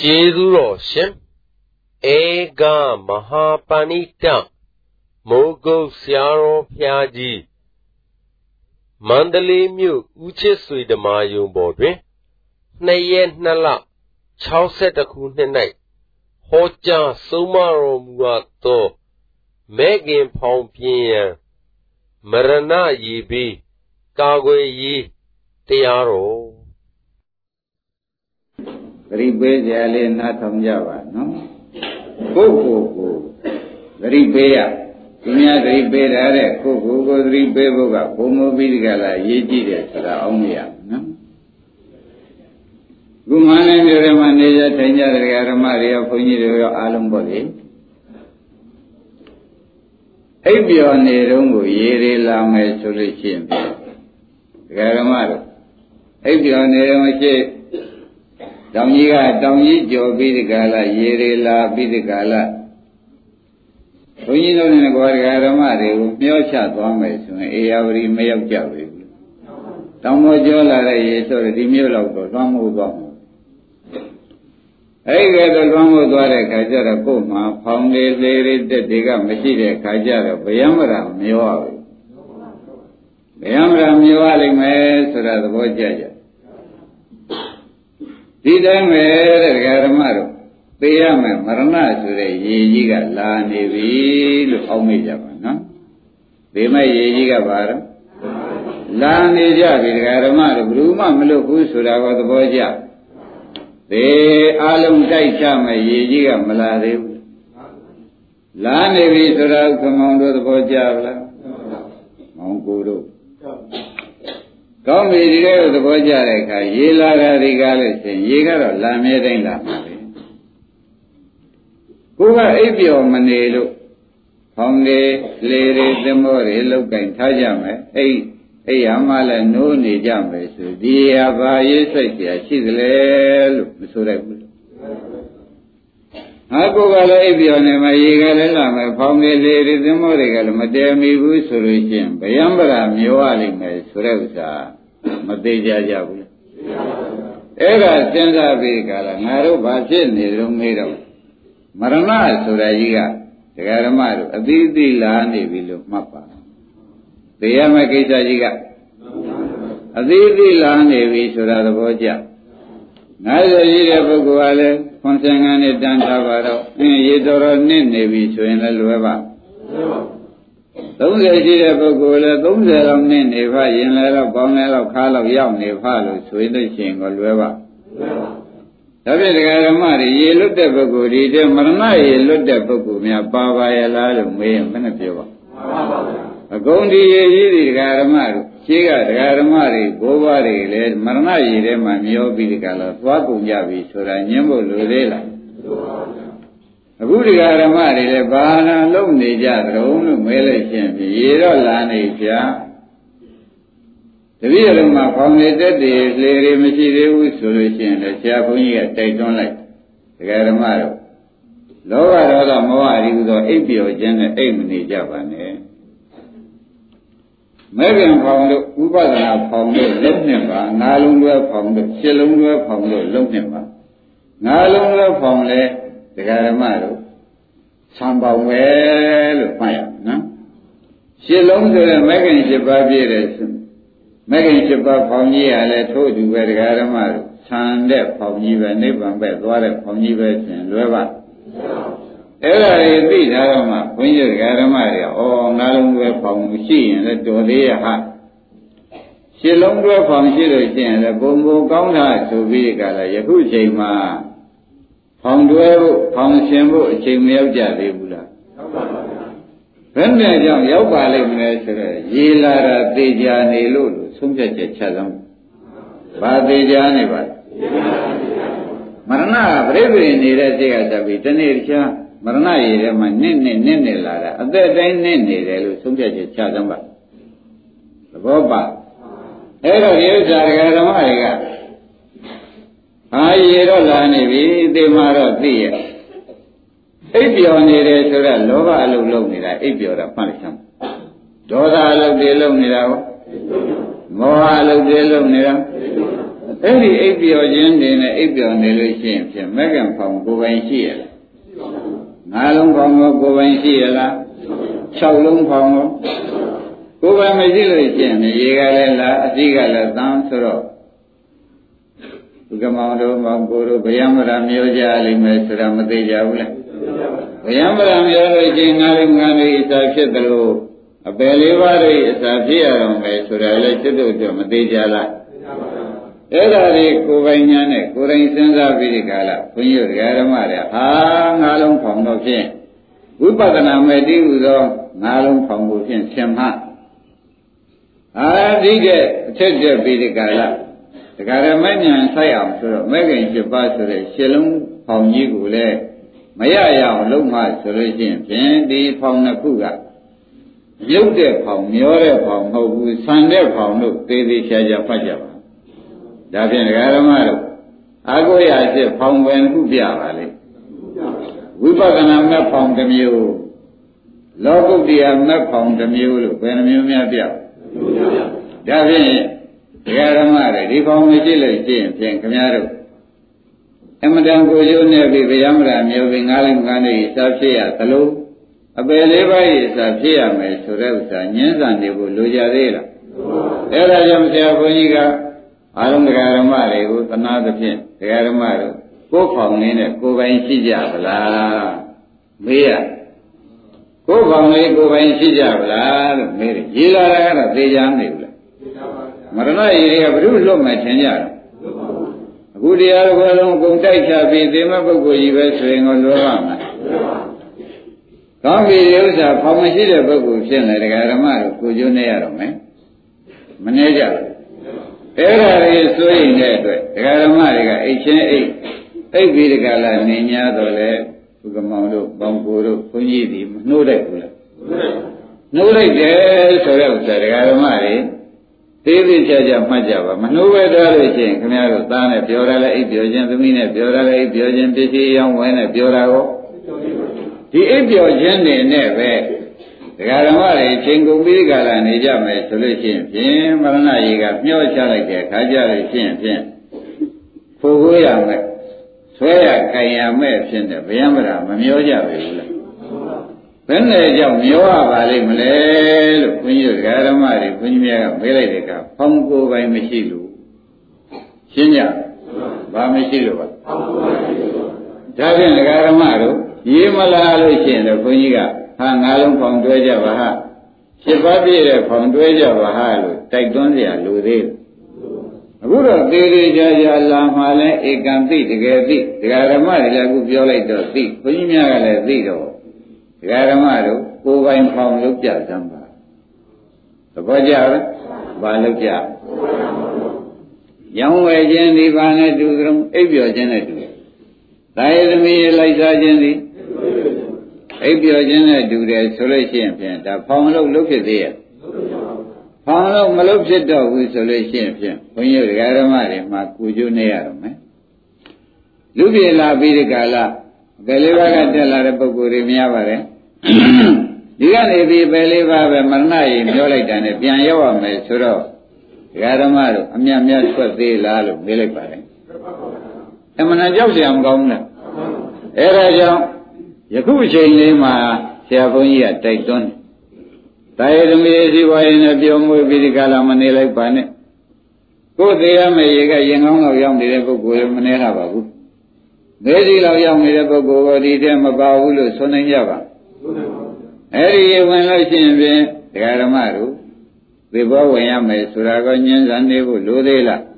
ကျေးဇူးတော်ရှင်ဧကမဟာပဏိတမိုးကုတ်ဆရာတော်ဖျားကြီးမန္တလေးမြို့ဦးချစ်ဆွေဓမာယုံပေါ်တွင်2ရက်2လ62ခုနှစ်၌ဟောကြားဆုံးမတော်မူအပ်သောမဲခင်ဖောင်ပြင်းရန်မရဏရေဘေးကာကွယ်ရေးတရားတော် ဂရိပေးကြလေးနားထောင်ကြပါနော်ကိုယ့်ကိုယ်ကိုဂရိပေးရသူများဂရိပေးတာတဲ့ကိုယ့်ကိုယ်ကိုဂရိပေးဖို့ကဘုံမပြီးဒီကလာရေးကြည့်တယ်ဆိုတာအောင်မရနော်ခုမှလည်းမျိုးတွေမှာနေကြထိုင်ကြတဲ့ဓမ္မတွေရောဘုန်းကြီးတွေရောအားလုံးပေါ့လေအိပ်ပျော်နေတော့ကိုရေတွေလာမယ်ဆိုလို့ရှိရင်ဒကာဓမ္မတို့အိပ်ပျော်နေတော့ရှိ တောင်ကြီးကတောင်ကြီးကြော်ပြီးဒီကလာရေတွေလာပြီးဒီကလာဘုန်းကြီးတို့နဲ့ကွာဒကာဓမ္မတွေကိုမျောချသွားမယ်ဆိုရင်အေယာဝတီမရောက်ကြဘူးတောင်ပေါ်ကျော်လာတဲ့ရေဆိုတော့ဒီမျိုးလောက်တော့သွားမှုသွားမှာအဲ့ဒီကတော့လွမ်းမို့သွားတဲ့ခါကျတော့ကို့မှာဖောင်လေးလေးလေးတက်တွေကမရှိတဲ့ခါကျတော့ဗျံမရာမျောဘူးဗျံမရာမျောရလိမ့်မယ်ဆိုတာသဘောကျကြ ဒီတိုင်းပဲတဲ့ဓမ္မတို့သိရမယ်မရဏဆိုတဲ့ရေကြီးကလာနေပြီလို့အောက်မေ့ကြပါနော်ဒီမဲ့ရေကြီးကဘာတော့လာနေကြပြီဓမ္မတို့ဘယ်သူမှမလွတ်ဘူးဆိုတာကိုသဘောကျသေအလုံးတိုက်ချမဲ့ရေကြီးကမလာသေးဘူးလာနေပြီဆိုတော့ခမောင်တို့သဘောကျလားမောင်ကိုတို့ ကောင်းပြီဒီလိုသဘောကျတဲ့အခါရေလာတာဒီကားလို့ရှင်ရေကတော့လာမြဲတိုင်းလာမှာပဲကိုကအိပ်ပျော်မနေလို့ဖောင်းနေလေတွေသမောတွေလောက်ကင်ထားကြမယ်အိပ်အိပ်ရမှလည်းနိုးနေကြမယ်ဆိုဒီဟာဘာရေးဆိုင်ကြရှိသလဲလို့မဆိုရဘူး ငါကိုယ်ကလည်းအိပ်ပြောနေမှာရေကလည်းလာမယ်ဖောင်းနေလေဒီသမောတွေကလည်းမတည်မီဘူးဆိုလို့ရှိရင်ဗျံပရာမျောရလိမ့်မယ်ဆိုတဲ့ဥစ္စာမသေးကြကြဘူးအဲ့ဒါစဉ်းစားပြီးကြလားငါတို့ဘာဖြစ်နေတုံးမေးတော့မရဏဆိုတာကြီးကဒကာဓမ္မတို့အတိအသီလာနေပြီလို့မှတ်ပါသိရမယ့်ကိစ္စကြီးကအသေးသေးလာနေပြီဆိုတာသဘောကျ90ရှိတဲ့ပုဂ္ဂိုလ်ကလည်း ခွန်ဆင်ငံနဲ့တန်ထားပါတော့အင်းရေတော်တော်နစ်နေပြီဆိုရင်လည်းလွယ်ပါ30ရှိတဲ့ပုဂ္ဂိုလ်လည်း30လောက်နစ်နေဖရင်လည်းတော့ပေါင်းလည်းတော့ခါလောက်ရောက်နေဖလို့ဆိုရင်လို့ရှိရင်ကိုလွယ်ပါဒါဖြင့်ဒကာဓမ္မတွေရေလွတ်တဲ့ပုဂ္ဂိုလ်ဒီတဲ့မရဏရေလွတ်တဲ့ပုဂ္ဂိုလ်များပါပါရဲ့လားလို့မေးရင်ဘယ်နဲ့ပြောပါမှန်ပါပါအကုန်ဒီရည်ကြီးဒီဒကာဓမ္မတို့ ရှင်းကဒကာဓမ္မတွေဘိုးဘွားတွေလည်းမရဏရည်ထဲမှာမျောပြီးဒီကလာသွားကုန်ကြပြီဆိုတာညင်းဖို့လိုသေးလားအခုဒီဃာဓမ္မတွေလည်းဘာနာလုံနေကြသရုံလို့မဲလိုက်ခြင်းဖြင့်ရေတော့လာနေကြတပည့်တော်မှာဖောင်နေတတ်တယ်လေတွေမရှိသေးဘူးဆိုလို့ရှိရင်လည်းဆရာဘုန်းကြီးကတိုက်တွန်းလိုက်ဒကာဓမ္မတို့လောဘဒေါသမောဟအရိဟုသောအိပ်ပျော်ခြင်းနဲ့အိပ်မနေကြပါနဲ့ မဲခင်ဖောင်တို့ဥပဒနာဖောင်တို့လုံးနှစ်ပါငါလုံးလွဲဖောင်တို့ရှစ်လုံးလွဲဖောင်တို့လုံးနှစ်ပါငါလုံးလွဲဖောင်လဲဒကာဓမ္မတို့ဆံပေါင်ပဲလို့မှတ်ရနော်ရှစ်လုံးဆိုရင်မဲခင်ရှစ်ပါးပြည့်တယ်ဆိုမဲခင်ရှစ်ပါးဖောင်ကြီးရလဲထို့အတူပဲဒကာဓမ္မတို့ဆံတဲ့ဖောင်ကြီးပဲနိဗ္ဗာန်ပဲသွားတဲ့ဖောင်ကြီးပဲဆိုရင်လွဲပါ အဲ့ဒါတွေသိထားတော့မှဘုန်းကြီးဓမ္မတွေကဩငါးလုံးတွဲဖောင်ရှိရင်လည်းတော်သေးရဟာရှစ်လုံးတွဲဖောင်ရှိလို့ရှိရင်လည်းဘုံဘုံကောင်းတာဆိုပြီးကြလားယခုချိန်မှာဖောင်တွဲဖို့ဖောင်ရှင်ဖို့အချိန်မရောက်ကြသေးဘူးလားရောက်ပါပါဗျာဘယ်နဲ့ကြောင့်ရောက်ပါလိမ့်မယ်ဆိုတော့ရေလာတာသေချာနေလို့လို့ဆုံးဖြတ်ချက်ချသမ်းဘာသေချာနေပါလဲမရဏကပြိပရိနေတဲ့စိတ်ကတပြီတနေ့တခြား မရဏရည်ထဲမှာနစ်နစ်နစ်နစ်လာတာအသက်တိုင်းနစ်နေတယ်လို့သုံးဖြတ်ချက်ချသမ်းပါသဘောပါအဲ့တော့ဒီဥစ္စာဒကာဓမ္မတွေကအာရေတော့လာနေပြီဒီမှာတော့သိရဲ့အိပ်ပျော်နေတယ်ဆိုတော့လောဘအလုပ်လုပ်နေတာအိပ်ပျော်တာမှတ်လိုက်စမ်းဒေါသအလုပ်တွေလုပ်နေတာဟောမောဟအလုပ်တွေလုပ်နေတာသအဲ့ဒီအိပ်ပျော်ခြင်းတွေနဲ့အိပ်ပျော်နေလို့ရှိရင်ဖြင့်မက္ကံဖောင်ကိုယ်ပိုင်ရှိရလား ငါးလုံးဖောင်ကိုကိုယ်ပိုင်ရှိရလား၆လုံးဖောင်ကိုကိုယ်ပိုင်မရှိလို့ရှိရင်ရေကလည်းလားအသိကလည်းသံဆိုတော့ကမောင်တို့မောင်ကိုတို့ဗယံမရမျိုးကြလိမ့်မယ်ဆိုတာမသေးကြဘူးလားဗယံမရမျိုးလို့ချင်းငါးလုံးငါးလေးအစာဖြစ်တယ်လို့အပယ်လေးပါးတွေအစာဖြစ်ရအောင်ပဲဆိုတာလည်းစိတ်တို့တော့မသေးကြလား အဲ့ဒါတွေကိုယ်ပိုင်ညာနဲ့ကိုယ်တိုင်စဉ်းစားပြီးဒီကလာဘုန်းကြီးတို့ဓမ္မတွေဟာငါးလုံးဖောင်တော့ဖြင့်ဝိပဿနာမဲ့တည်ဟူသောငါးလုံးဖောင်ဖို့ဖြင့်ဆင်မအာဒီကအထက်တက်ပြီးဒီကလာဒကာရမဉဏ်ဆိုင်အောင်ဆိုတော့မဲ့ခင်7ပါးဆိုတဲ့ရှစ်လုံးဖောင်ကြီးကိုလည်းမရရအောင်လုံးမဆိုလို့ရှိရင်ဖြင့်ဒီဖောင်နှစ်ခုကရုပ်တဲ့ဖောင်မျောတဲ့ဖောင်မဟုတ်ဘူးဆန်တဲ့ဖောင်တို့သေးသေးချာချာဖတ်ကြပါ ဒါဖြင့်ဒကာရမတို့အာကိုရဖြစ်ဖောင်ဝင်ခုပြပါလေဝိပဿနာမဲ့ဖောင်တစ်မျိုးလောကုတ္တရာမဲ့ဖောင်တစ်မျိုးလို့ဘယ်နှမျိုးများပြဒါဖြင့်ဒကာရမတွေဒီဖောင်ကိုကြည့်လို့ရှိရင်ဖြင့်ခင်ဗျားတို့အမတန်ကိုကျိုးနေပြီဗျာမရာမျိုးပြီးငားလိုက်ငားနေစားဖြစ်ရသလိုအပယ်လေးပါးရဲ့စားဖြစ်ရမယ်ဆိုတဲ့ဥစ္စာညှင်းဆန်နေဖို့လိုကြသေးလားအဲ့ဒါကြောင့်ဆရာဘုန်းကြီးက အာရုံဒကာရမတွေကိုသနာသဖြင့်ဒကာရမတို့ကိုယ်ဖောင်လေးနဲ့ကိုယ်ပိုင်ရှိကြဗလားမေးရကိုယ်ဖောင်လေးကိုယ်ပိုင်ရှိကြဗလားလို့မေးတယ်ရေးလာတာကတော့သိကြမနေဘူးလားမရဏရည်တွေကဘုရုလွတ်မယ်ထင်ကြတယ်အခုတရားတော်လုံးအကုန်တိုက်ချပြီးသေမပုဂ္ဂိုလ်ကြီးပဲဆိုရင်ကိုလွယ်ပါမလားကောင်းပြီဒီဥစ္စာဖောင်မရှိတဲ့ပုဂ္ဂိုလ်ဖြစ်နေဒကာရမတို့ကိုကျွန်းနေရတော့မယ်မနေကြဘူး အဲ့ဒါတွေဆိုရင်တဲ့အတွက်ဒကာဓမ္မတွေကအိတ်ချင်းအိတ်အိတ်ပြီးဒကာလာနေ냐တော့လေဘုကမောင်တို့ပေါင်ကိုတို့ဘုန်းကြီးတွေမနှိုးတဲ့ဘူးလားနှိုးလိုက်တယ်ဆိုတဲ့ဥစ္စာဒကာဓမ္မတွေသေးသေးချာချာမှတ်ကြပါမနှိုးပဲထားလို့ရှိရင်ခင်ဗျားတို့သားနဲ့ပြောရလဲအိတ်ပြောခြင်းသမီးနဲ့ပြောရလဲအိတ်ပြောခြင်းပစ္စည်းရောင်းဝယ်နဲ့ပြောတာကိုဒီအိတ်ပြောခြင်းနေနဲ့ပဲ ဒကာဓမ္မတွေချိန်ကုန်ပြီးကြလာနေကြမယ်ဆိုလို့ရှိရင်ဖြင့်မရဏရေကမျောချလိုက်တဲ့ခါကြလို့ရှိရင်ဖြင့်ဖိုကိုရမယ်ဆွဲရကြင်ရမယ်ဖြစ်တဲ့ဗျံမရာမမျောကြပြီဘူးလားဘယ်နဲ့ကြောင့်မျောရပါလိမ့်မလဲလို့ဘုန်းကြီးတို့ဒကာဓမ္မတွေဘုန်းကြီးများကမေးလိုက်တဲ့အခါဖောင်းကိုယ်ပိုင်မရှိလို့ရှင်းကြဘာမရှိလို့ပါဒါဖြင့်ဒကာဓမ္မတို့ရေးမလာလို့ရှိရင်တော့ဘုန်းကြီးက ဟာငါးလုံးဖောင်တွဲကြပါဟာရှစ်ပါးပြည့်တဲ့ဖောင်တွဲကြပါဟာလို့တိုက်တွန်းเสียလူသေးတယ်အခုတော့သေးသေးကြကြလာမှလည်းဧကံသိတကယ်သိဒကာဓမ္မတွေလည်းအခုပြောလိုက်တော့သိဘုန်းကြီးများကလည်းသိတော့ဒကာဓမ္မတို့ကိုယ်ပိုင်ဖောင်လုပ်ကြစမ်းပါသဘောကျလားဘာလုပ်ကြရောင်းဝယ်ခြင်းဒီပါနဲ့တူကြုံအိပ်ပျော်ခြင်းနဲ့တူတယ်။ဒါရသမီးလိုက်စားခြင်းဒီ အိပ်ပျော်ခြင်းနဲ့တူတယ်ဆိုလို့ရှိရင်ဖြင့်ဒါဖောင်လို့လုပ်ဖြစ်သေးရဲ့ဖောင်လို့မလုပ်ဖြစ်တော့ဘူးဆိုလို့ရှိရင်ဖြင့်ဘုန်းကြီးတို့ဓမ္မတွေမှာကုကျိုးနေရတော့မယ်လူပြေလာပြီးဒီကလာဘယ်လေးပါးကတက်လာတဲ့ပုဂ္ဂိုလ်တွေများပါတယ်ဒီကနေပြီးဘယ်လေးပါးပဲမရဏရေပြောလိုက်တာနဲ့ပြန်ရောက်ရမယ်ဆိုတော့ဓမ္မတို့အမြတ်မြတ်ထွက်သေးလားလို့မေးလိုက်ပါတယ်အမှန်တန်ကြောက်เสียမကောင်းဘူးလားအဲဒါကြောင့် ယခုအချိန်လေးမှာဆရာဘုန်းကြီးကတိုက်တွန်းတယ်။တာယသမီးစီဝါရင်နဲ့ပြောမွေးပြီးဒီကလာမနေလိုက်ပါနဲ့။ကိုယ်သေးရမယ့်ရေကရင်ကောင်းလောက်ရောက်နေတဲ့ပုဂ္ဂိုလ်လည်းမနေရပါဘူး။သေးစီလောက်ရောက်နေတဲ့ပုဂ္ဂိုလ်ကဒီထဲမပါဘူးလို့ဆိုနိုင်ကြပါ။အဲဒီရေဝင်လို့ရှိရင်ဖြင့်ဒကာဓမ္မတို့သေဘောဝင်ရမယ်ဆိုတာကညှင်းဆန်နေဖို့လိုသေးလား။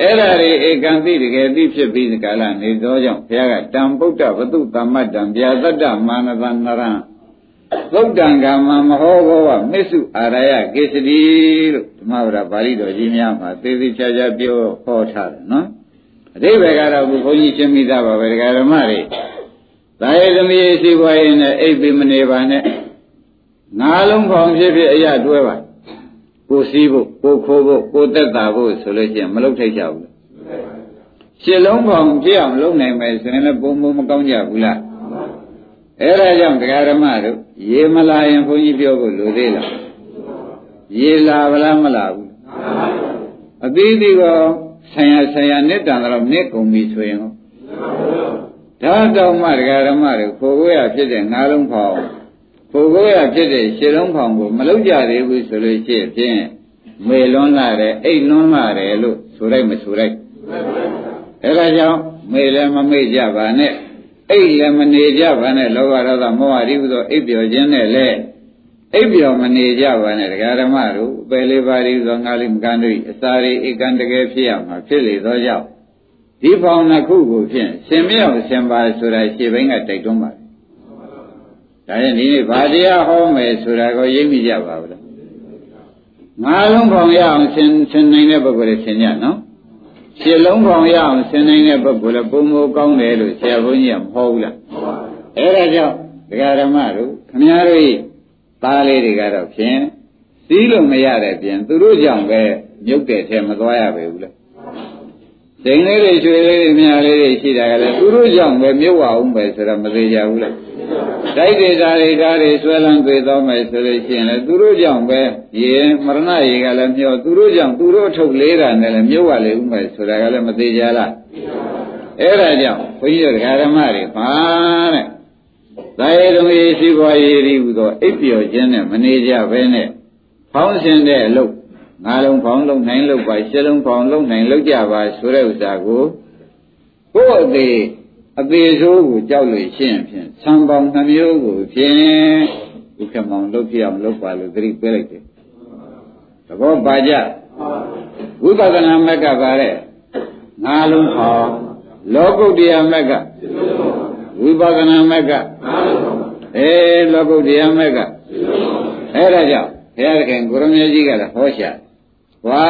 အဲ့ဒါတွေဧကံတိတကယ်သိဖြစ်ပြီးဒီကလာနေသောကြောင့်ဘုရားကတံပုဒ္ဒဝတုသမ္မတ္တံဗျာသတ္တမာနသနရံသုတ်တံကာမမဟောဘောဝမစ္စုအာရယကေစတိလို့ဓမ္မဝရပါဠိတော်ကြီးများမှာသေသေးချာချာပြောဟောထားတယ်နော်အတိဘယ်ကတော့ဘုန်းကြီးရှင်းမိသားပါပဲဒကာဓမ္မတွေသာယသမီးရှိပွားရင်လည်းအိပ်ပြီးမနေပါနဲ့ငါးလုံးဖောင်ဖြစ်ဖြစ်အရတွဲပါ ကိုစီးဖို့ကိုခိုးဖို့ကိုတက်တာဖို့ဆိုလို့ရှိရင်မလုပ်ထိုက်ကြဘူးရှစ်လုံးပေါင်းပြည့်အောင်လုပ်နိုင်မယ်ဆိုရင်လည်းဘုံဘုံမကောင်းကြဘူးလားအဲဒါကြောင့်တရားဓမ္မတို့ရေမလာရင်ဘုန်းကြီးပြောဖို့လိုသေးလားရေလာဗလားမလာဘူးအသေးသေးကဆိုင်ရာဆိုင်ရာနှစ်တန်တော့နှစ်ကုန်ပြီဆိုရင်ဒါတော့မှဒကာဓမ္မတွေခိုးကိုရဖြစ်တဲ့ငါးလုံးဖောင် ခိုးကိုရဖြစ်တဲ့ရှစ်လုံးဖောင်ကိုမလုံးကြသေးဘူးဆိုလို့ရှိရင်ဖြင့်မေလွန်းလာတယ်အိတ်လွန်းလာတယ်လို့ဆိုလိုက်မဆိုလိုက်အဲဒါကြောင့်မေလည်းမမေ့ကြပါနဲ့အိတ်လည်းမနေကြပါနဲ့လောဘဒေါသမောဟရိဟုသောအိပ်ပျော်ခြင်းနဲ့လည်းအိပ်ပျော်မနေကြပါနဲ့တရားဓမ္မတို့ပယ်လေးပါးရိသောငါလေးမကန်းတို့အစာရိဧကန်တကယ်ဖြစ်ရမှာဖြစ်လေသောကြောင့်ဒီဖောင်နှစ်ခုကိုဖြင့်ရှင်မြောက်ရှင်ပါဆိုတာရှေ့ဘင်းကတိုက်တွန်းပါတယ် ဒါရင်ဒီနေ့ဗာတရားဟောမယ်ဆိုတာကိုရိပ်မိကြပါဘူးလားငါးလုံးဖောင်ရအောင်ဆင်ဆင်နိုင်တဲ့ပုဂ္ဂိုလ်တွေဆင်ကြနော်ရှစ်လုံးပေါင်ရအောင်ဆင်နိုင်တဲ့ပုဂ္ဂိုလ်လည်းပုံမိုကောင်းတယ်လို့ဆရာဘုန်းကြီးကမဟုတ်ဘူးလားအဲဒါကြောင့်ဒကာဓမ္မတို့ခမည်းတော်သားလေးတွေကတော့ဖြင့်စည်းလို့မရတဲ့ပြင်သူတို့ကြောင့်ပဲမြုပ်တဲ့ထဲမသွားရပဲဘူးလား စိန်လေးတွေရွှေလေးတွေမြားလေးတွေရှိတာကလည်းသူတို့ကြောင့်ပဲမြုပ်အောင်ပဲဆိုတော့မသေးကြဘူးလားတိုက်ဒေတာတွေဓာတ်တွေဆွဲလန်းသေးသောမယ်ဆိုလို့ရှိရင်လည်းသူတို့ကြောင့်ပဲရေမရဏရေကလည်းမျောသူတို့ကြောင့်သူတို့ထုတ်လေးတာနဲ့လည်းမြုပ်ရလေဥမယ်ဆိုတာကလည်းမသေးကြလားအဲ့ဒါကြောင့်ဘုန်းကြီးတို့ဓမ္မတွေပါတဲ့သာယေတုံယေရှိဘွားယေရီဟူသောအိပ်ပျော်ခြင်းနဲ့မနေကြဘဲနဲ့ဖောင်းရှင်တဲ့အလုပ် ငါးလုံးဖောင်းလုံးနိုင်လုပ်ပါရှစ်လုံးဖောင်းလုံးနိုင်လုပ်ကြပါဆိုတဲ့ဥစ္စာကိုကိုယ့်အသေးအသေးဆိုးကိုကြောက်လို့ရှင်းဖြင့်ဆံပေါင်းနှမျိုးကိုဖြင့်ဥက္ကမောင်လုပ်ပြအောင်လုပ်ပါလို့သတိပေးလိုက်တယ်သဘောပါကြဝိပဿနာမက်ကပါတဲ့ငါးလုံးဖောင်းလောကုတ္တရာမက်ကဝိပဿနာမက်ကအဲလောကုတ္တရာမက်ကအဲဒါကြောင့်ဘုရားခင်ကိုရမကြီးကလည်းဟောရှာ ဝါ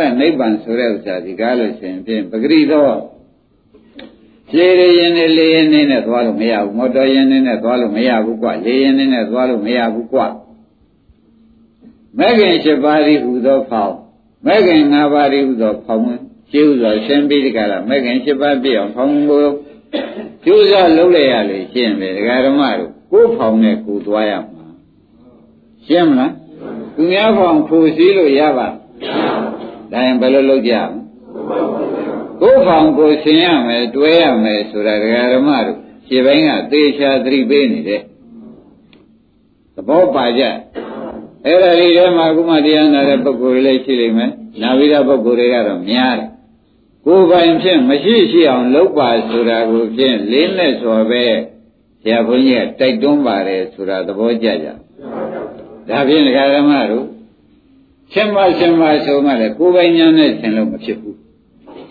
တဲ့နိဗ္ဗာန်ဆိုတဲ့ဥစ္စာဒီကားလို့ရှင်ဖြင့်ပဂရိသောခြေရရင်နဲ့လေရင်နဲ့သွားလို့မရဘူးမော်တော်ရင်နဲ့သွားလို့မရဘူးကွလေရင်နဲ့သွားလို့မရဘူးကွမဲခင်၈ပါးဤဟူသောဖောင်းမဲခင်၅ပါးဤဟူသောဖောင်းရှင်းဥစွာရှင်းပြီးဒီကလာမဲခင်၈ပါးပြည့်အောင်ဖောင်းကိုကျိုးစားလုပ်လိုက်ရလို့ရှင်းတယ်ဒကာဓမ္မတို့ကိုယ်ဖောင်းနဲ့ကိုယ်သွားရမှာရှင်းမလားသူများဖောင်းဖို့စည်းလို့ရပါ ဒါရင်ဘယ်လိုလုပ်ကြမလဲကိုယ်ဖောင်ကိုဆင်ရမယ်တွဲရမယ်ဆိုတာဒကာဓမ္မတို့ခြေပိုင်းကသေချာသတိပေးနေတယ်သဘောပါကြအဲ့ဒါဒီထဲမှာကုမတရားနာတဲ့ပုဂ္ဂိုလ်တွေလည်းရှိလိမ့်မယ်နာဝိဒပုဂ္ဂိုလ်တွေကတော့များတယ်ကိုယ်ပိုင်ဖြင့်မရှိရှိအောင်လုပ်ပါဆိုတာကိုဖြင့်လေးနဲ့ဆိုပဲဆရာဘုန်းကြီးကတိုက်တွန်းပါတယ်ဆိုတာသဘောကျကြဒါဖြင့်ဒကာဓမ္မတို့ ရှင်မရှင်မဆိုမှလည်းကိုယ်ပိုင်ညာနဲ့ဆင်လို့မဖြစ်ဘူး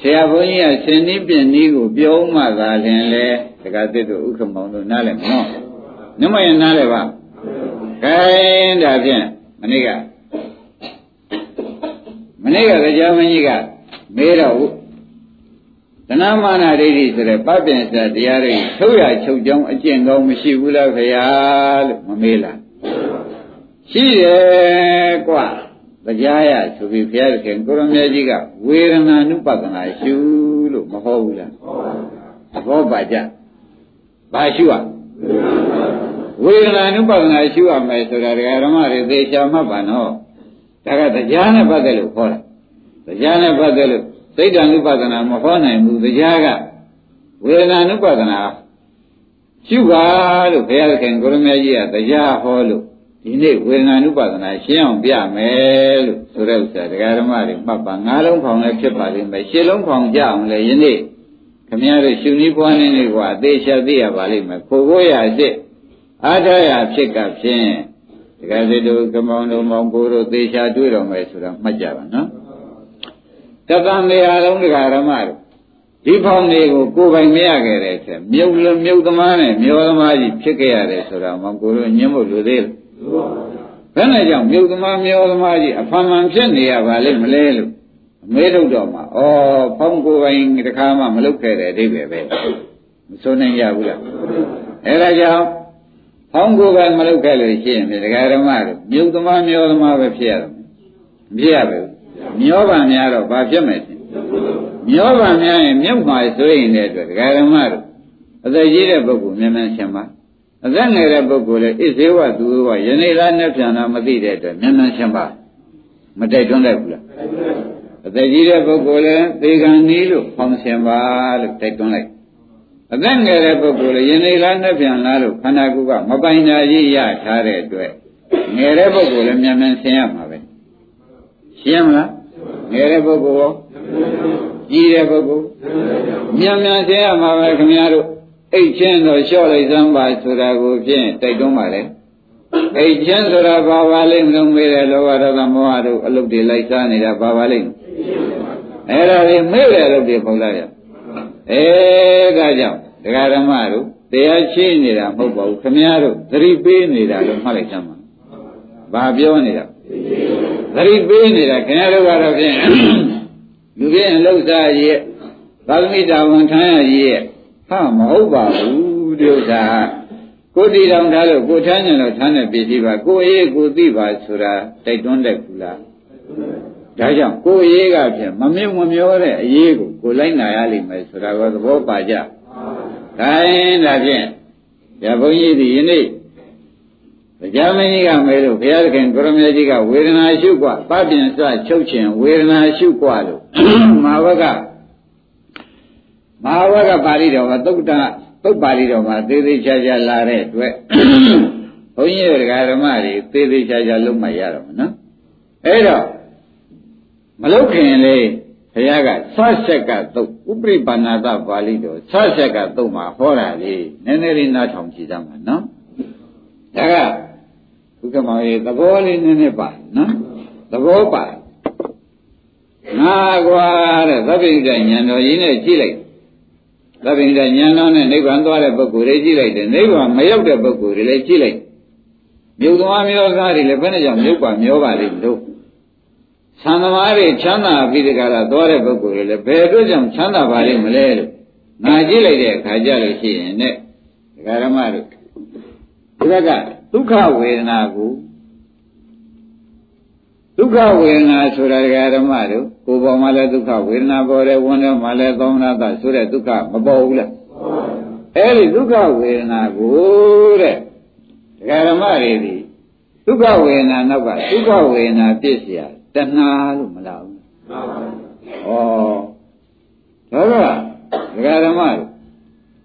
ဆရာဘုန်းကြီးကဆင်နည်းပြင်နည်းကိုပြောမှသာလျှင်လေဒကာသစ်တို့ဥက္ကမောင်တို့နားလည်မနော်နမယနားလည်ပါခိုင်းဒါဖြင့်မနေ့ကမနေ့ကကြာမင်းကြီးကမေးတော့သနမာနဒိဋ္ဌိဆိုတဲ့ပပင်စတရားတွေထုတ်ရချုပ်ကြောင်းအကျင့်ကောင်းမရှိဘူးလားခရားလို့မမေးလားရှိတယ်ကွာ တရားရဆိုပြီးဘုရားခင်ကိုရမေကြီးကဝေဒနာနုပဒနာရှုလို့မဟုတ်ဘူးလားသဘောပါကြဘာရှုอ่ะဝေဒနာနုပဒနာရှုရမယ်ဆိုတာဒကာဓမ္မတွေသေချာမှတ်ပါနော်ဒါကတရားနဲ့ပတ်သက်လို့ခေါ်တာတရားနဲ့ပတ်သက်လို့သိတ္တ ानु ပဒနာမဟောနိုင်ဘူးတရားကဝေဒနာ ानु ပဒနာရှုပါလို့ဘုရားခင်ကိုရမကြီးကတရားဟောလို့ ဒီနေ့ဝေဒနာ ानु ပဒနာရှင်းအောင်ပြမယ်လို့ဆိုတဲ့ဥစ္စာတရားဓမ္မတွေမှတ်ပါငါးလုံးဖောင်လည်းဖြစ်ပါလိမ့်မယ်ရှစ်လုံးဖောင်ကြအောင်လည်းယနေ့ခမည်းတော်ရှုနည်းပွားနေနေကွာအသေးချာသိရပါလိမ့်မယ်ခိုကိုရစစ်အားထားရဖြစ်ကဖြင့်တကယ်စစ်တို့ကမောင်တို့မောင်ကိုတို့သေချာတွေ့တော်မယ်ဆိုတာမှတ်ကြပါနော်တသံတရားလုံးတရားဓမ္မတို့ဒီဖောင်းတွေကိုကိုယ်ပိုင်မရခဲ့တဲ့ချက်မြုပ်လမြုပ်သမားနဲ့မျောသမားကြီးဖြစ်ခဲ့ရတယ်ဆိုတာမှကိုယ်တို့ညှင်းဖို့လိုသေးလား ဘယ်နဲ့ကြောင့်မြုပ်သမားမျောသမားကြီးအဖန်မှန်ဖြစ်နေရပါလိမ့်မလဲလို့အမေတို့တော့မှာဩဖောင်းကိုယ်ပိုင်တခါမှမလုပ်ခဲ့တဲ့အဓိပ္ပာယ်ပဲမစိုးနိုင်ရဘူးလားအဲဒါကြောင့်ဖောင်းကိုယ်ပိုင်မလုပ်ခဲ့လို့ရှိရင်ဒကာဓမ္မတို့မြုပ်သမားမျောသမားပဲဖြစ်ရတယ်မဖြစ်ရဘူးမျောပါများတော့ဘာဖြစ်မယ်ရှင်မျောပါများရင်မြုပ်ပါဆိုရင်တဲ့အတွက်ဒကာဓမ္မတို့အသက်ကြီးတဲ့ပုဂ္ဂိုလ်မြန်မြန်ရှင်ပါ အသက်ငယ်တဲ့ပုဂ္ဂိုလ်လည်းဣဇေဝသူဝယနေ့လားနဲ့ပြန်တာမသိတဲ့အတွက်မြန်မြန်ရှင်ပါမတိုက်တွန်းလိုက်ဘူးလားအသက်ကြီးတဲ့ပုဂ္ဂိုလ်လည်းသေကံနီးလို့ဖောင်းဆင်ပါလို့တိုက်တွန်းလိုက်အသက်ငယ်တဲ့ပုဂ္ဂိုလ်လည်းယနေ့လားနဲ့ပြန်လားလို့ခန္ဓာကိုယ်ကမပိုင်ညာကြီးရထားတဲ့အတွက်ငယ်တဲ့ပုဂ္ဂိုလ်လည်းမြန်မြန်ဆင်ရမှာပဲရှင်းမလားငယ်တဲ့ပုဂ္ဂိုလ်ရောကြီးတဲ့ပုဂ္ဂိုလ်မြန်မြန်ဆင်ရမှာပဲခင်ဗျားတို့ အိတ်ချင်းတော့လျှော့လိုက်စမ်းပါဆိုတာကိုဖြင့်တိုက်တွန်းပါလေအိတ်ချင်းဆိုတာဘာပါလိမ့်မလို့မေးတယ်လောဘဒေါသမောဟတို့အလုတ်တွေလိုက်စားနေတာဘာပါလိမ့်အဲ့ဒါတွေမေ့တယ်အလုတ်တွေပုံလိုက်ရအဲဒါကြောင့်ဒကာဓမ္မတို့တရားရှိနေတာမဟုတ်ပါဘူးခမည်းတော်သတိပေးနေတာလို့မှတ်လိုက်စမ်းပါဘာပြောနေတာသတိပေးနေတာခင်ဗျားတို့ကတော့ဖြင့်လူပြင်းလှုပ်ရှားရဲ့သာသမိတာဝန်ထမ်းရရဲ့ ဟာမဟုတ်ပါဘူးဒီဥစ္စာကိုတီတောင်ထားလို့ကိုထမ်းကြလို့ထမ်းတဲ့ပစ္စည်းပါကိုအေးကိုသိပါဆိုတာတိုက်တွန်းတဲ့ကူလားဒါကြောင့်ကိုအေးကဖြင့်မမြင်မမျောတဲ့အရေးကိုကိုလိုက်နာရလိမ့်မယ်ဆိုတာကိုသဘောပါကြ။ဒါရင်ဒါဖြင့်ရဘုန်းကြီးဒီယနေ့တရားမင်းကြီးကမဲလို့ဘုရားသခင်ကိုရမေကြီးကဝေဒနာရှုกว่าပပြင်စချုပ်ခြင်းဝေဒနာရှုกว่าလို့မာဝက မဟာဝကပါဠိတော်မှာသုတ်တသုတ်ပါဠိတော်မှာသေသေးချာချာလာတဲ့အတွက်ဘုန်းကြီးတို့ဓမ္မတွေသေသေးချာချာလုံးမရတော့ဘူးနော်အဲ့တော့မလုတ်ခင်လေဘုရားကဆဆက်ကသုတ်ဥပရိပါဏာတပါဠိတော်ဆဆက်ကသုတ်မှာဟောတာလေနည်းနည်းလေးနားထောင်ကြည့်ကြမှာနော်ဒါကဘုကမောင်ရဲ့သဘောလေးနည်းနည်းပါနော်သဘောပါငါကွာတဲ့သဗ္ဗိတဉာဏ်တော်ကြီးနဲ့ကြည့်လိုက် သဗ္ဗိတဉာဏ်တော်နဲ့နိဗ္ဗာန်သွားတဲ့ပုဂ္ဂိုလ်တွေကြည့်လိုက်တယ်နိဗ္ဗာန်မရောက်တဲ့ပုဂ္ဂိုလ်တွေလည်းကြည့်လိုက်မြုပ်သွားမျိုးသားတွေလည်းဘယ်နဲ့ကြောင့်မြုပ်ပါမျောပါလိမ့်လို့သံသမားတွေချမ်းသာပြီးတကလားသွားတဲ့ပုဂ္ဂိုလ်တွေလည်းဘယ်အတွက်ကြောင့်ချမ်းသာပါလိမ့်မလဲလို့နာကြည့်လိုက်တဲ့အခါကျလို့ရှိရင်ねဒကာရမတို့ဒီဘက်ကဒုက္ခဝေဒနာကိုဒုက္ခဝေဒနာဆိုတာဒကာရမတို့ ကိုယ်ပေါ်မှာလည်းဒုက္ခဝေဒနာပေါ်တယ်ဝန်တော့မှလည်းသောမနာသဆိုတဲ့ဒုက္ခမပေါ်ဘူးလားအဲ့ဒီဒုက္ခဝေဒနာကိုတဲ့ဓမ္မတွေဒီဒုက္ခဝေဒနာနောက်ကဒုက္ခဝေဒနာပြည့်စရာတဏှာလို့မလားဘူးမှန်ပါဘူးဩဒါကဒကာဓမ္မတွေ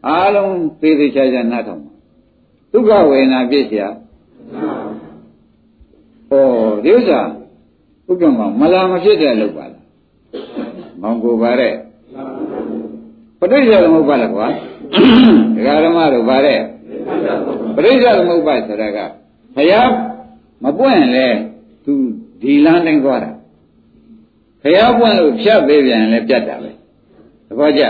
အားလုံးသိသိချာချာနားထောင်ပါဒုက္ခဝေဒနာပြည့်စရာဩဒီဥစ္စာဥက္ကမမလာမဖြစ်တဲ့အလုပ်ပါလား မောင်ကိုပါတဲ့ပဋိစ္စသမုပ္ပါဒကွာဒကာဓမ္မတို့ပါတဲ့ပဋိစ္စသမုပ္ပါဒဆိုတာကဘုရားမပွင့်လဲသူဒီလမ်းတိုင်းသွားတာဘုရားပွင့်လို့ဖြတ်ပေးပြန်လဲပြတ်တာပဲသဘောကျ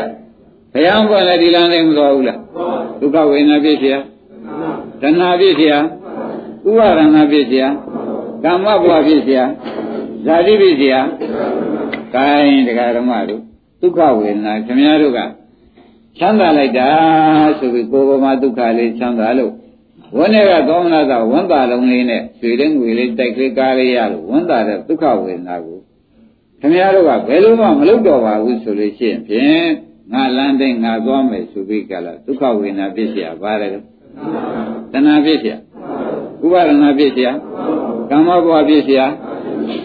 ဘုရားပွင့်လဲဒီလမ်းတိုင်းမသွားဘူးလားဒုက္ခဝေဒနာပြည့်စရာတဏှာပြည့်စရာဥပါဒနာပြည့်စရာကမ္မဘဝပြည့်စရာဇာတိပြည့်စရာ ကိုင်းတရားဓမ္မတို့ဒုက္ခဝေဒနာခင်ဗျားတို့ကချမ်းသာလိုက်တာဆိုပြီးကိုယ်ပေါ်မှာဒုက္ခလေးချမ်းသာလို့ဝန်းထဲကသောမနာကဝန်းတာလုံးလေးနဲ့ရွှေတဲ့ငွေလေးတိုက်ကလေးကားလေးရလို့ဝန်းတာတဲ့ဒုက္ခဝေဒနာကိုခင်ဗျားတို့ကဘယ်လိုမှမလုပ်တော့ပါဘူးဆိုလို့ရှိရင်ဖြင့်ငါလမ်းတိုင်းငါသွားမယ်ဆိုပြီးကြလားဒုက္ခဝေဒနာဖြစ်เสียပါတယ်တဏှာဖြစ်เสียဥပါဒနာဖြစ်เสียကမ္မဘဝဖြစ်เสีย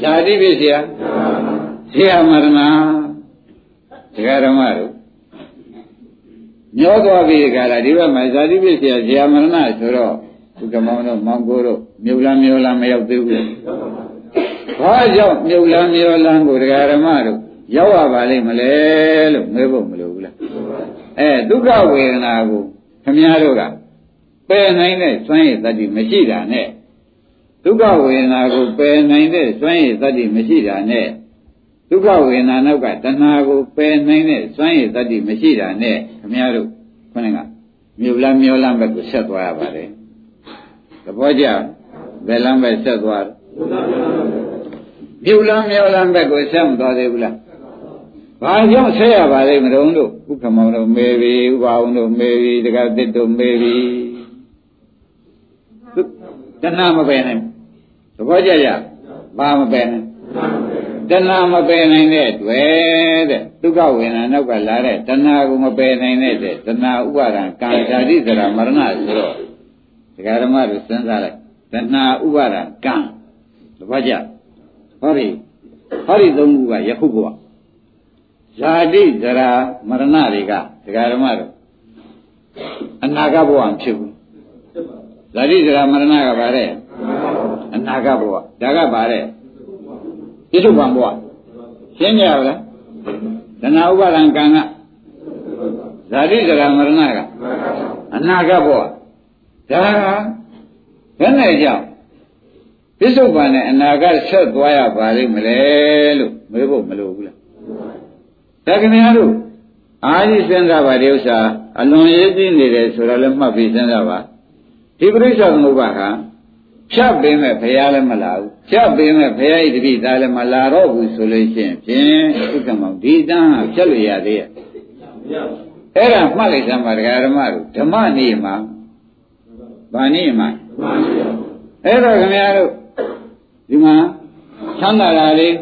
ဓာတိဖြစ်เสีย ဆေယမရဏဒကာဓမ္မတို့ညောသွားပြီခါလာဒီဘက်မှာဇာတိပိဆေယဆေယမရဏဆိုတော့ဒီကမောင်တို့မောင်ကိုတို့မြုပ်လားမျိုးလားမရောက်သေးဘူးဘာကြောင့်မြုပ်လားမျိုးလားကိုဒကာဓမ္မတို့ရောက်ရပါလိမ့်မလဲလို့မေးဖို့မလိုဘူးလားအဲဒုက္ခဝေဒနာကိုခမည်းတော်ကပယ်နိုင်တဲ့စွမ်းရည်သတ္တိမရှိတာနဲ့ဒုက္ခဝေဒနာကိုပယ်နိုင်တဲ့စွမ်းရည်သတ္တိမရှိတာနဲ့ ဒုက္ခဝေဒနာနောက်ကတဏှာကိုပယ်နိုင်တဲ့စွမ်းရည်တတ္တိမရှိတာနဲ့ခမည်းတော်ခေါင်းကမြုပ်လားမျောလားဘက်ကိုဆက်သွားရပါတယ်သဘောကျဘယ်လမ်းပဲဆက်သွားမြုပ်လားမျောလားဘက်ကိုဆက်မသွားသေးဘူးလားဘာကြောင့်ဆက်ရပါလိမ့်မတော်တို့ဥက္ကမောင်တို့မေပြီဥပါအောင်တို့မေပြီတက္ကသစ်တို့မေပြီတဏှာမပယ်နိုင်သဘောကျကြဘာမပယ်နိုင် တဏှာမပယ်နိုင်တဲ့တွေ့တဲ့ဒုက္ခဝေဒနာနောက်ကလာတဲ့တဏှာကိုမပယ်နိုင်တဲ့တဏှာဥပါဒံကာဇာတိစရာမရဏဆိုတော့ဒကာဓမ္မတို့စဉ်းစားလိုက်တဏှာဥပါဒံကံသဘောကျဟောဒီဟောဒီသုံးခုကယခုဘဝဇာတိဇရာမရဏတွေကဒကာဓမ္မတို့အနာဂတ်ဘဝမဖြစ်ဘူးဇာတိဇရာမရဏကပါတဲ့အနာဂတ်ဘဝဒါကပါတဲ့ ပြစ္ဆုတ်ပံဘဝရှင်းကြပါလားတဏှာဥပါဒံကံကဇာတိဇရာမရဏကအနာဂတ်ဘဝဒါဘယ်နဲ့ကြောင့်ပြစ္ဆုတ်ပံနဲ့အနာဂတ်ဆက်သွားရပါလိမ့်မလဲလို့မေးဖို့မလိုဘူးလားဒါခင်ဗျားတို့အာကြီးစဉ်းစားပါဒီဥစ္စာအလွန်ရေးကြည့်နေတယ်ဆိုတော့လည်းမှတ်ပြီးစဉ်းစားပါဒီပရိစ္ဆေသမုပ္ပါဟာ ဖြတ်ပင်မဲ့ဘုရားလည်းမလာဘူးဖြတ်ပင်မဲ့ဘုရားဤတပိသားလည်းမလာတော့ဘူးဆိုလို့ရှိရင်ဖြင့်ဥက္ကမောင်ဒီတန်းဟာဖြတ်လို့ရသေးရဲ့အဲ့ဒါမှတ်လိုက်စမ်းပါဒကာဓမ္မတို့ဓမ္မနေမှာဗာနေမှာအဲ့တော့ခင်ဗျားတို့ဒီမှာချမ်းသာတာလေး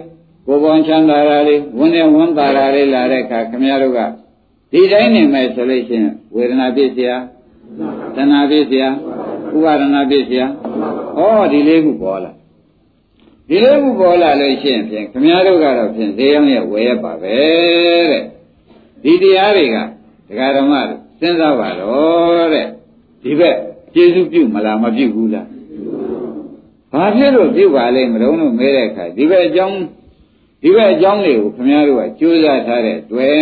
ကိုယ်ပေါင်းချမ်းသာတာလေးဝန်းနေဝန်းသာတာလေးလာတဲ့အခါခင်ဗျားတို့ကဒီတိုင်းနေမယ်ဆိုလို့ရှိရင်ဝေဒနာပြည့်စရာတဏှာပြည့်စရာဥပါဒနာပြည့်စရာ ဩဒီလေးခုပေါ်လာဒီလေးခုပေါ်လာလို့ရှိရင်ဖြင့်ခင်ဗျားတို့ကတော့ဖြင့်ဈေးရောင်းရဲ့ဝယ်ရပါပဲတဲ့ဒီတရားတွေကဒကာဓမ္မတို့စဉ်းစားပါတော့တဲ့ဒီဘက်ကျေစုပြုမလားမပြုဘူးလားဘာဖြစ်လို့ပြုပါလဲမတုံးလို့မဲတဲ့အခါဒီဘက်အကြောင်းဒီဘက်အကြောင်းတွေကိုခင်ဗျားတို့ကကြိုးစားထားတဲ့တွေ့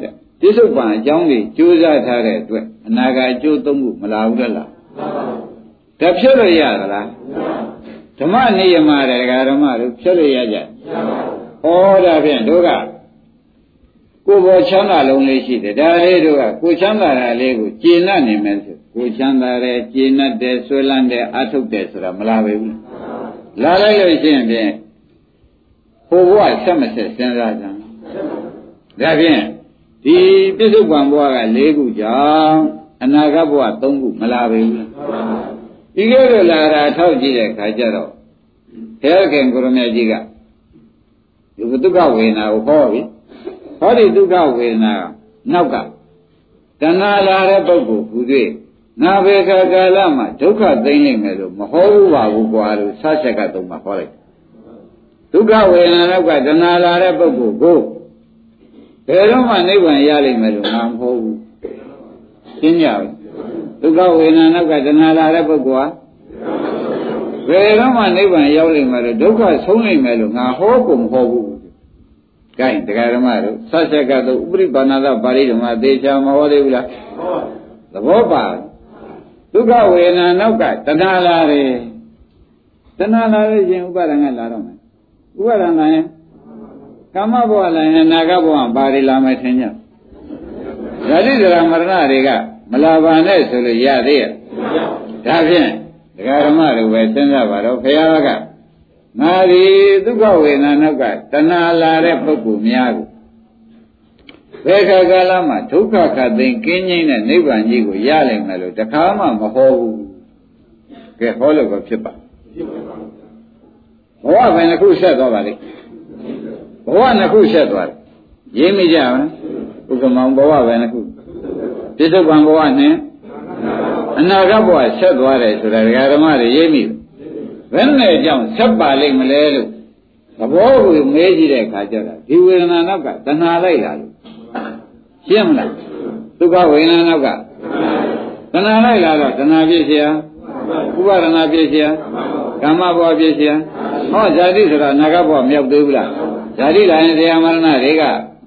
တဲ့ပြစ္ဆုတ်ပံအကြောင်းတွေကြိုးစားထားတဲ့အတွက်အနာဂတ်အကျိုးသုံးခုမလာဘူးလား ဒါဖြစ်လို့ရသလားဓမ္မနိယမတဲ့ဓမ္မတို့ဖြစ်လို့ရကြဩဒါဖြင့်တို့ကကိုယ်ပေါ်ချမ်းသာလုံးလေးရှိတယ်ဒါလေးတို့ကကိုချမ်းသာတာလေးကိုကျေနပ်နေမယ်ဆိုကိုချမ်းသာတယ်ကျေနပ်တယ်ဆွဲလန်းတယ်အထုတ်တယ်ဆိုတာမလာပဲဘူးလာလိုက်လို့ရှိရင်ဖြင့်ဟိုဘဝဆက်မဆက်စဉ်းစားကြဒါဖြင့်ဒီပြစ္ဆုတ်ပံဘဝက၄ခုကြောင့်အနာဂတ်ဘဝ၃ခုမလာပဲဘူး ဒီကဲလိုလာတာထောက်ကြည့်တဲ့ခါကျတော့ဘုရားခင်ကိုရမကြီးကဒီဒုက္ခဝေဒနာကိုဟောပြီဟောဒီဒုက္ခဝေဒနာနောက်ကတဏှာလာတဲ့ပုဂ္ဂိုလ်ဟူ၍ငါဘေခါကာလမှာဒုက္ခသိမ့်နိုင်မယ်လို့မဟောဘူးပါဘူးကွာလို့ဆချက်ကသုံးပါဟောလိုက်ဒုက္ခဝေဒနာနောက်ကတဏှာလာတဲ့ပုဂ္ဂိုလ်ကိုဘယ်တော့မှနိဗ္ဗာန်ရလိမ့်မယ်လို့ငါမဟုတ်ဘူးရှင်းကြပါ ဒုက္ခဝေဒနာနောက်ကတဏှာလာတဲ့ပုဂ္ဂိုလ်ဟာဘယ်တော့မှနိဗ္ဗာန်ရောက်လိမ့်မယ်လို့ဒုက္ခဆုံးလိမ့်မယ်လို့ငါဟောကုန်မဟောဘူး။ကဲတရားဓမ္မတို့ဆက်ဆက်ကတော့ဥပရိပါဏသပါဠိဓမ္မသေချာမဟောသေးဘူးလား။သဘောပါဒုက္ခဝေဒနာနောက်ကတဏှာလာတယ်။တဏှာလာလို့ရှင်ဥပါဒံကလာတော့မယ်။ဥပါဒံလာရင်ကာမဘဝလာရင်နာဂဘဝဘာတွေလာမယ်ထင်ကြ။ဓာတိဒရာမရဏတွေက မလာပါနဲ့ဆိုလို့ရသေးရဲ့။ဒါဖြင့်ဒကာဓမ္မတို့ပဲစဉ်းစားပါတော့ဘုရားကငါဒီဒုက္ခဝေဒနာနောက်ကတဏှာလာတဲ့ပုဂ္ဂိုလ်များကိုဘယ်ခါကာလမှာဒုက္ခခတ်သိမ်းကင်းငြိမ်းတဲ့နိဗ္ဗာန်ကြီးကိုရနိုင်မယ်လို့တခါမှမဟောဘူးကဲဟောလို့ကဖြစ်ပါဘဝဘယ်နှခုဆက်သွားပါလိမ့်ဘဝနှစ်ခုဆက်သွားတယ်ရေးမိကြမလားဥက္ကမောင်ဘဝဘယ်နှခု ပြစ္ဆုတ်ဘဝနဲ့အနာဂတ်ဘဝဆက်သွားတယ်ဆိုတာဒကာဓမ္မတွေရိပ်မိဘယ်နဲ့ကြောင့်ဆက်ပါလိမ့်မလဲလို့သဘောကိုမေးကြည့်တဲ့အခါကျတော့ဒီဝေဒနာနောက်ကတဏှာလိုက်လာလို့ရှင်းမလားဒုက္ခဝေဒနာနောက်ကတဏှာလိုက်လာတော့တဏှာပြည့်စရာဥပါဒနာပြည့်စရာကမ္မဘဝပြည့်စရာဟောဇာတိဆိုတာအနာဂတ်ဘဝမြောက်သေးဘူးလားဇာတိလိုင်းတရားမရဏတွေက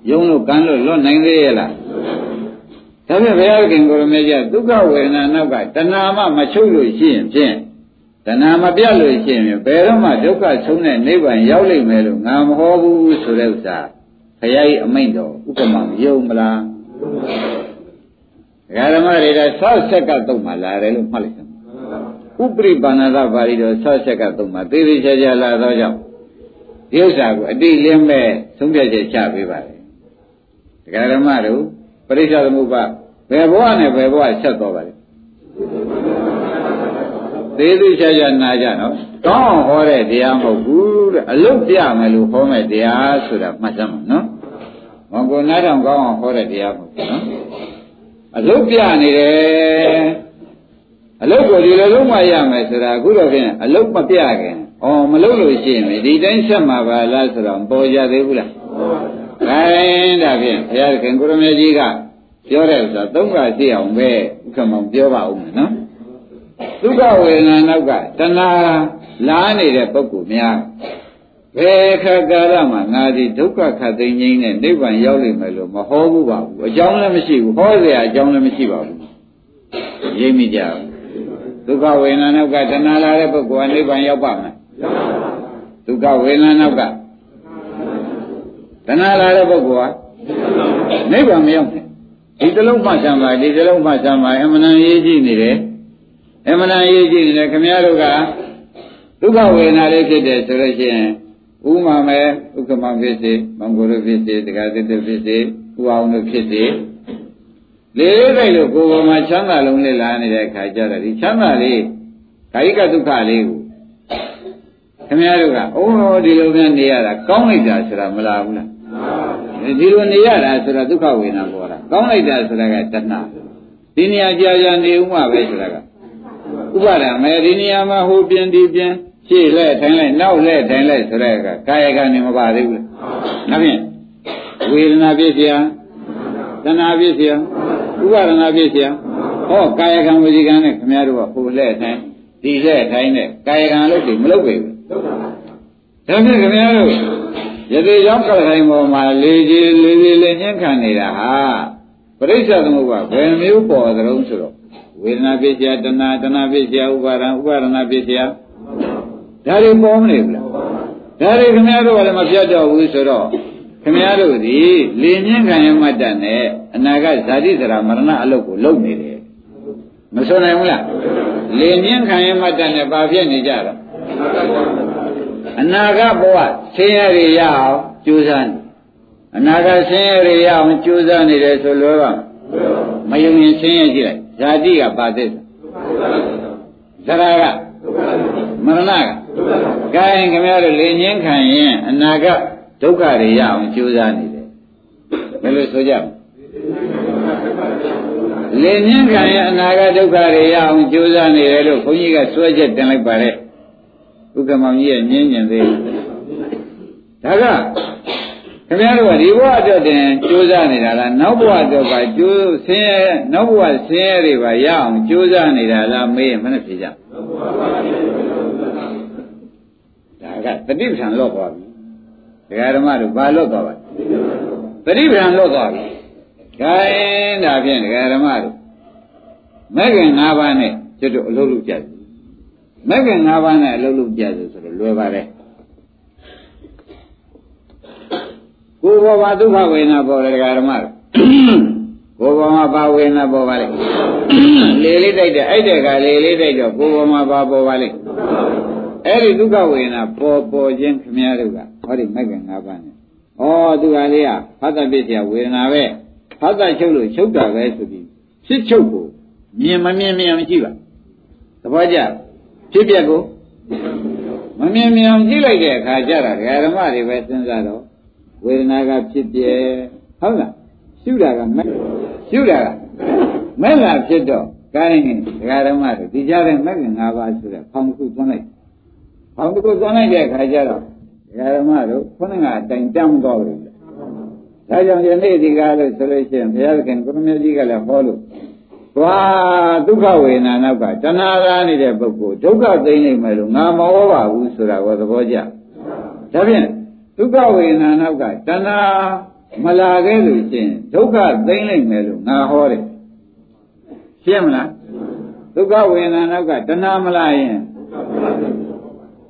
ယုံလို့ကံလို့လွတ်နိုင်သေးရဲ့လား ဒါဖြင့်ဘုရားခင်ကိုရမေကြီးဒုက္ခဝေဒနာနောက်ကတဏှာမှမချုပ်လို့ရှိရင်ဖြင့်တဏှာမပြတ်လို့ရှိရင်ဘယ်တော့မှဒုက္ခဆုံးတဲ့နိဗ္ဗာန်ရောက်လိမ့်မယ်လို့ငါမဟောဘူးဆိုတဲ့ဥစ္စာဘုရားကြီးအမိန့်တော်ဥပမာယုံမလားဒကာဓမ္မတွေတော့ဆောက်ဆက်ကတုံမှလာတယ်လို့မှတ်လိုက်တယ်ဥပရိပါဏသပါဠိတော်ဆောက်ဆက်ကတုံမှသေသေးချာချာလာတော့ကြောင့်ဒီဥစ္စာကိုအတိလင်းမဲ့သုံးပြချက်ချပေးပါတယ်ဒကာဓမ္မတို့ ပရိစ္ဆေသမုပ္ပါဘယ်ဘဝနဲ့ဘယ်ဘဝဆက်သွားပါလဲသေးသေးချာချာနာကြနော်ကောင်းအောင်ဟောတဲ့တရားမဟုတ်ဘူးတဲ့အလုတ်ပြမယ်လို့ဟောမဲ့တရားဆိုတာမှတ်စမ်းပါနော်မကောနားထောင်ကောင်းအောင်ဟောတဲ့တရားမဟုတ်ဘူးနော်အလုတ်ပြနေတယ်အလုတ်ကိုဒီလိုလုံးမရမယ်ဆိုတာအခုတော့ဖြင့်အလုတ်မပြခင်ဩမလုပ်လို့ရှိရင်ဒီတိုင်းဆက်မှာပါလားဆိုတော့ပေါ်ကြသေးဘူးလား ။အဲဒါဖြင့်ဘုရားသခင်ကိုရမေကြီးကပြောတဲ့ဥစ္စာသုံးပါးသိအောင်ပဲဥက္ကမောင်ပြောပါဦးမယ်နော်။ဒုက္ခဝေဒနာနောက်ကတဏှာလားနေတဲ့ပုဂ္ဂိုလ်များဘယ်ခါကာလမှာငါဒီဒုက္ခခတ်သိငိမ့်နဲ့နိဗ္ဗာန်ရောက်လိမ့်မယ်လို့မဟောဘူးပါဘူးအကြောင်းလည်းမရှိဘူးဟောစရာအကြောင်းလည်းမရှိပါဘူးရိပ်မိကြဘူးဒုက္ခဝေဒနာနောက်ကတဏှာလာတဲ့ပုဂ္ဂိုလ်ကနိဗ္ဗာန်ရောက်ပါမလားဒုက္ခဝေဒနာနောက်က တဏှာလာတဲ့ပုဂ္ဂိုလ်ကနိဗ္ဗာန်မရောက်ဘူးဒီတလုံးမှဆံပါဒီတလုံးမှဆံပါအမှန်တန်ရေးကြည့်နေတယ်အမှန်တန်ရေးကြည့်နေတယ်ခင်ဗျားတို့ကဒုက္ခဝေဒနာလေးဖြစ်တယ်ဆိုလို့ရှိရင်ဥမာမဲ့ဥက္ကမဖြစ်စေမင်္ဂလာဖြစ်စေတက္ကသတ္တဖြစ်စေဥအောင်တို့ဖြစ်စေလေးလေးလိုက်လို့ကိုယ်ပေါ်မှာချမ်းသာလုံးလေးလာနေတဲ့အခါကျတော့ဒီချမ်းသာလေးကာယကဒုက္ခလေးကိုခင်ဗျားတို့ကအိုးဒီလိုများနေရတာကောင်းလိုက်တာဆိုတာမလားဘူးလား ဒီလိုနေရတာဆိုတော့ဒုက္ခဝေဒနာပေါ်တာကောင်းလိုက်တာဆိုတာကတဏှာဒီနေရာကြာကြာနေဦးမှာပဲဆိုတာကဥပါဒံမယ်ဒီနေရာမှာဟိုပြင်းဒီပြင်းရှေ့လဲထိုင်လိုက်နောက်လဲထိုင်လိုက်ဆိုတဲ့ကကာယကံနေမပါသေးဘူး။နောက်ဖြင့်ဝေဒနာပြည့်စရာတဏှာပြည့်စရာဥပါဒနာပြည့်စရာဟောကာယကံဝစီကံနဲ့ခမရတို့ကဟိုလဲထိုင်ဒီလဲထိုင်နဲ့ကာယကံလို့ဒီမလုပ်ပဲဘူး။ဒါဖြင့်ခမရတို့ ယသိရောက်ကြတိုင်းပေါ်မှာလေးကြီးလေးကြီးလေးညှင်းခံနေတာဟာပရိစ္ဆေသမုပ္ပါဘယ်မျိုးပေါ်သလုံးဆိုတော့ဝေဒနာပိစ္ဆယတဏှာတဏှာပိစ္ဆယဥပါဒံဥပါဒနာပိစ္ဆယဒါတွေပေါ်မနေဘူးလားဒါတွေခင်ဗျားတို့ကလည်းမပြတ်တော့ဘူးဆိုတော့ခင်ဗျားတို့ဒီလေညင်းခံရမှတ်တတ်နဲ့အနာကဇာတိဇရာမရဏအလုတ်ကိုလုံနေတယ်မဆွနိုင်ဘူးလားလေညင်းခံရမှတ်တတ်နဲ့ဘာဖြစ်နေကြတော့ အနာဂတ်ဘဝဆင်းရဲရအောင်ကြိုးစားနေအနာဂတ်ဆင်းရဲရအောင်ကြိုးစားနေတယ်ဆိုလို့ကမယုံရင်ဆင်းရဲကြည့်လိုက်ဇာတိကပါသစ္စာဇရာကမရဏကကဲခင်ဗျားတို့လေငင်းခံရင်အနာဂတ်ဒုက္ခတွေရအောင်ကြိုးစားနေတယ်ဘယ်လိုဆိုကြမလဲလေငင်းခံရင်အနာဂတ်ဒုက္ခတွေရအောင်ကြိုးစားနေတယ်လို့ခွန်ကြီးကဆွဲချက်တင်လိုက်ပါလေ ဥက္ကမောင်ကြီးရဲ့ညင်းညင်သေးဒါကခင်ဗျားတို့ကဒီဘဝအတွက်တင်ကြိုးစားနေတာလားနောက်ဘဝအတွက်ကကြိုးဆင်းရဲနောက်ဘဝဆင်းရဲတွေပါရအောင်ကြိုးစားနေတာလားမေးရင်မနဲ့ဖြေကြဒါကတတိပ္ပံလော့သွားပြီဒကာဓမ္မတို့ဘာလော့သွားပါတတိပ္ပံလော့သွားပြီခိုင်းဒါဖြင့်ဒကာဓမ္မတို့မဲ့ခင်၅ပါးနဲ့ကျွတ်တို့အလုပ်လုပ်ကြတ ယ်မဲ့ခင်၅ပါးနဲ့အလုပ်လုပ်ကြတယ်ဆိုတော့လွယ်ပါတယ်ကိုယ်ဘောမှာဒုက္ခဝေဒနာပေါ်တယ်ဒကာဓမ္မတို့ကိုယ်ဘောမှာဘာဝေဒနာပေါ်ပါလဲလေလေးတိုက်တဲ့အဲ့တဲ့ကလေလေးတိုက်တော့ကိုယ်ဘောမှာဘာပေါ်ပါလဲအဲ့ဒီဒုက္ခဝေဒနာပေါ်ပေါ်ခြင်းခမည်းတော်ကဟောဒီမဂ္ဂင်၅ပါးနဲ့ဩသူကလေးကဖတ်တပစ္စယဝေဒနာပဲဖတ်တချုပ်လို့ချုပ်တာပဲဆိုပြီးဖြစ်ချုပ်ကိုမြင်မမြင်မြင်မရှိပါသဘောကျ ဖြစ်ပြက်ကိုမမြင်မြင်ကြည့်လိုက်တဲ့အခါကျတော့ဓမ္မတွေပဲစဉ်းစားတော့ဝေဒနာကဖြစ်ပြဲဟုတ်လားရှုတာကမဲ့ရှုတာကမဲ့လာဖြစ်တော့ကိုင်းဒကာဓမ္မတို့ဒီကြားတဲ့မဲ့ငါးပါးဆိုတဲ့ဖောင်တစ်ခုသွန်းလိုက်ဖောင်တစ်ခုသွန်းလိုက်တဲ့အခါကျတော့ဒကာဓမ္မတို့ခုနကအတိုင်တမ်းတော့တယ်ဒါကြောင့်ယနေ့ဒီကားလို့ဆိုလို့ရှိရင်ဘုရားခင်ကိုရမကြီးကလည်းဟောလို့ သွားဒုက္ခဝေဒနာနောက်ကတဏှာရာနေတဲ့ပုဂ္ဂိုလ်ဒုက္ခသိမ့်နေမယ်လို့ငါမဟောပါဘူးဆိုတာကိုသဘောကျဒါဖြင့်ဒုက္ခဝေဒနာနောက်ကတဏှာမလာခဲ့လို့ရှင်ဒုက္ခသိမ့်နိုင်မယ်လို့ငါဟောတယ်ရှင်းမလားဒုက္ခဝေဒနာနောက်ကတဏှာမလာရင်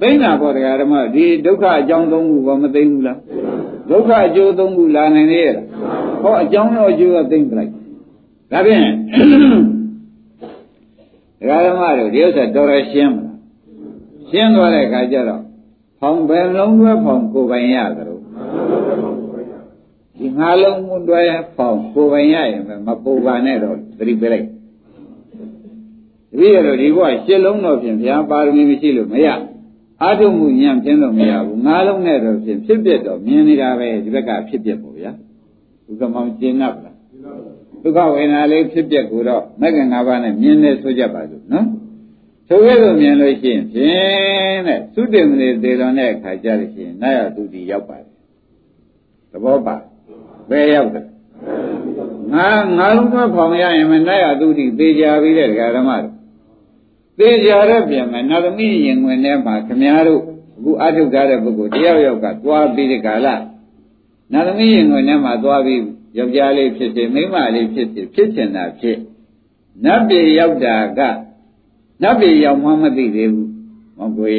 သိမ့်တာပေါ့တရားဓမ္မဒီဒုက္ခအကြောင်းသုံးခုဘာမသိမ့်ဘူးလားဒုက္ခအကျိုးသုံးခုလာနိုင်သေးရဲ့လားဟောအကြောင်းရောအကျိုးရောသိမ့်ပလိုက် ဒါဖြင့်တရားဓမ္မတို့ဒီဥစ္စာတော်ရရှင်းမလားရှင်းသွားတဲ့အခါကျတော့ဖောင်ဘယ်လုံးတွဲဖောင်ကိုပိုင်ရသလိုဒီငါလုံးမတွဲဖောင်ကိုပိုင်ရရင်မပူပါနဲ့တော့သတိပေးလိုက်တပည့်ရတော့ဒီဘုရားရှင်းလုံးတော့ဖြင့်ဘုရားပါရမီမရှိလို့မရအာထုမှုညံ့ပြင်းတော့မရဘူးငါလုံးနဲ့တော့ဖြင့်ဖြစ်ပြတော့မြင်နေတာပဲဒီဘက်ကဖြစ်ပြပေါ့ဗျာဥက္ကမောင်ကျင်း납လား ဒုက္ခဝေဒနာလေးဖြစ်ပြကိုတော့မဂ္ဂင်၅ပါးနဲ့မြင်နေဆိုကြပါစို့နော်ထိုကဲ့သို့မြင်လို့ရှိရင်ဖြင့်တဲ့သုတေမနေသေလွန်တဲ့အခါကျလို့ရှိရင်နာယတုတိရောက်ပါတယ်သဘောပါဘယ်ရောက်တယ်ငါငါလုံးသွားဖောင်ရရင်မနာယတုတိသေချာပြီးတဲ့ဒကာဓမ္မတို့သေချာတဲ့ပြန်မယ်နာသမီးရင်ဝင်ထဲမှာခမည်းတော်အခုအထုတ်ကြတဲ့ပုဂ္ဂိုလ်တယောက်ယောက်ကသွားပြီးတဲ့ကာလနာသမီးရင်ဝင်ထဲမှာသွားပြီး ယောက်ျားလေးဖြစ်စေမိန်းမလေးဖြစ်စေဖြစ်ချင်တာဖြစ်နတ်ပြည်ရောက်တာကနတ်ပြည်ရောက်မှမသိသေးဘူးမကွေ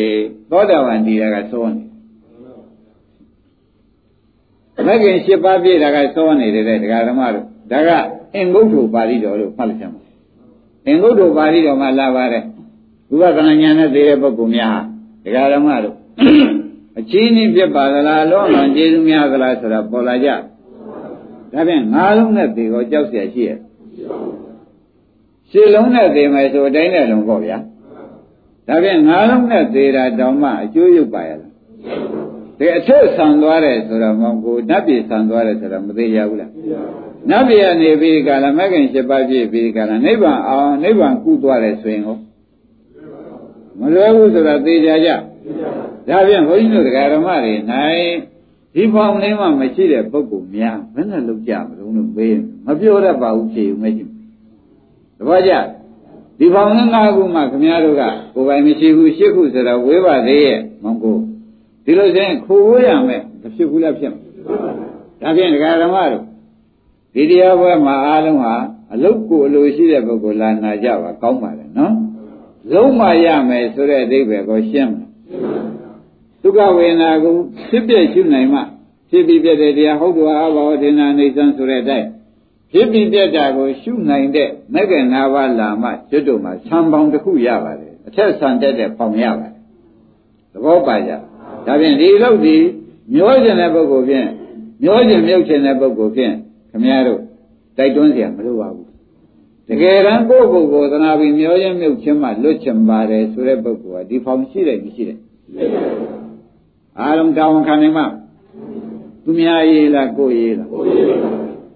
သောတာပန်တရားကစောနေမဂ္ဂင်၈ပါးပြည့်တာကစောနေတယ်တဲ့ဒကာဓမ္မတို့ဒါကအင်္ဂုတ္တပါဠိတော်လို့ဖတ်လိုက်ကြမှာအင်္ဂုတ္တပါဠိတော်မှာလာပါတယ်ဘုရားကဏ္ဍဉာဏ်နဲ့သိတဲ့ပုဂ္ဂိုလ်များဒကာဓမ္မတို့အချင်းချင်းဖြစ်ပါသလားလောမှန်ကျေးဇူးများသလားဆိုတာပေါ်လာကြ ဒါဖြင့်ငါးလုံးနဲ့သေကိုကြောက်เสียရှိရဲ့ရှစ်လုံးနဲ့သေမယ်ဆိုတိုင်းနဲ့လုံးပေါ့ဗျာဒါဖြင့်ငါးလုံးနဲ့သေတာတောင်မှအကျိုးရုပ်ပါရလားဒီအထက်ဆံသွားတယ်ဆိုတော့မောင်ကိုနတ်ပြည်ဆံသွားတယ်ဆိုတော့မသေးရဘူးလားနတ်ပြည်ကနေပြီးကာလမဂ္ဂင်၈ပါးပြည့်ပြီးကာလနိဗ္ဗာန်အောင်နိဗ္ဗာန်ကုသွားတယ်ဆိုရင်ဟောမလွယ်ဘူးဆိုတာသိကြကြဒါဖြင့်ဘုန်းကြီးတို့တရားဓမ္မတွေနိုင် ဒီဖောင်လေးမှမရှိတဲ့ပုဂ္ဂိုလ်များဘယ်နဲ့လောက်ကြမလို့လို့မေးမပြောတတ်ပါဘူးဖြေဦးမရှိဘူးတပည့်ကြဒီဖောင်လေး၅ခုမှခင်ဗျားတို့ကကိုယ်ပိုင်မရှိဘူး၈ခုဆိုတော့ဝေးပါသေးရဲ့မောင်ကိုဒီလိုဆိုရင်ခိုးဝေးရမယ်မဖြစ်ဘူးလားဖြစ်မှာဒါဖြင့်တရားဓမ္မတို့ဒီတရားပွဲမှာအားလုံးဟာအလုတ်ကိုအလိုရှိတဲ့ပုဂ္ဂိုလ်လာနာကြပါကောင်းပါလေနော်လုံးမရမယ်ဆိုတဲ့အဓိပ္ပာယ်ကိုရှင်းမယ် ဒုက္ခဝေဒနာကိုဖြစ်ပြရှုနိုင်မှဖြစ်ပြီးပြတဲ့တရားဟုတ်တော်အဘောဒေနာနေသံဆိုတဲ့အတိုင်းဖြစ်ပြီးပြတာကိုရှုနိုင်တဲ့မဂ္ဂနာဝလာမှကျွတ်တို့မှာဆံပေါင်းတစ်ခုရပါတယ်အထက်ဆံတက်တဲ့ပေါင်ရပါတယ်သဘောပါကြဒါဖြင့်ဒီလောက်ဒီမျောကျင်တဲ့ပုဂ္ဂိုလ်ဖြင့်မျောကျင်မြုပ်ကျင်တဲ့ပုဂ္ဂိုလ်ဖြင့်ခမည်းတော်တိုက်တွန်းเสียမလိုပါဘူးတကယ်တမ်းကိုယ့်ကိုယ်ကိုသနာပြီးမျောကျင်မြုပ်ခြင်းမှလွတ်ချင်ပါတယ်ဆိုတဲ့ပုဂ္ဂိုလ်ကဒီဖောင်ရှိတယ်မရှိတယ် အားလုံးတောင်းခံနိုင်မှာသူများရေးလားကိုယ်ရေးလားကိုယ်ရေးပါ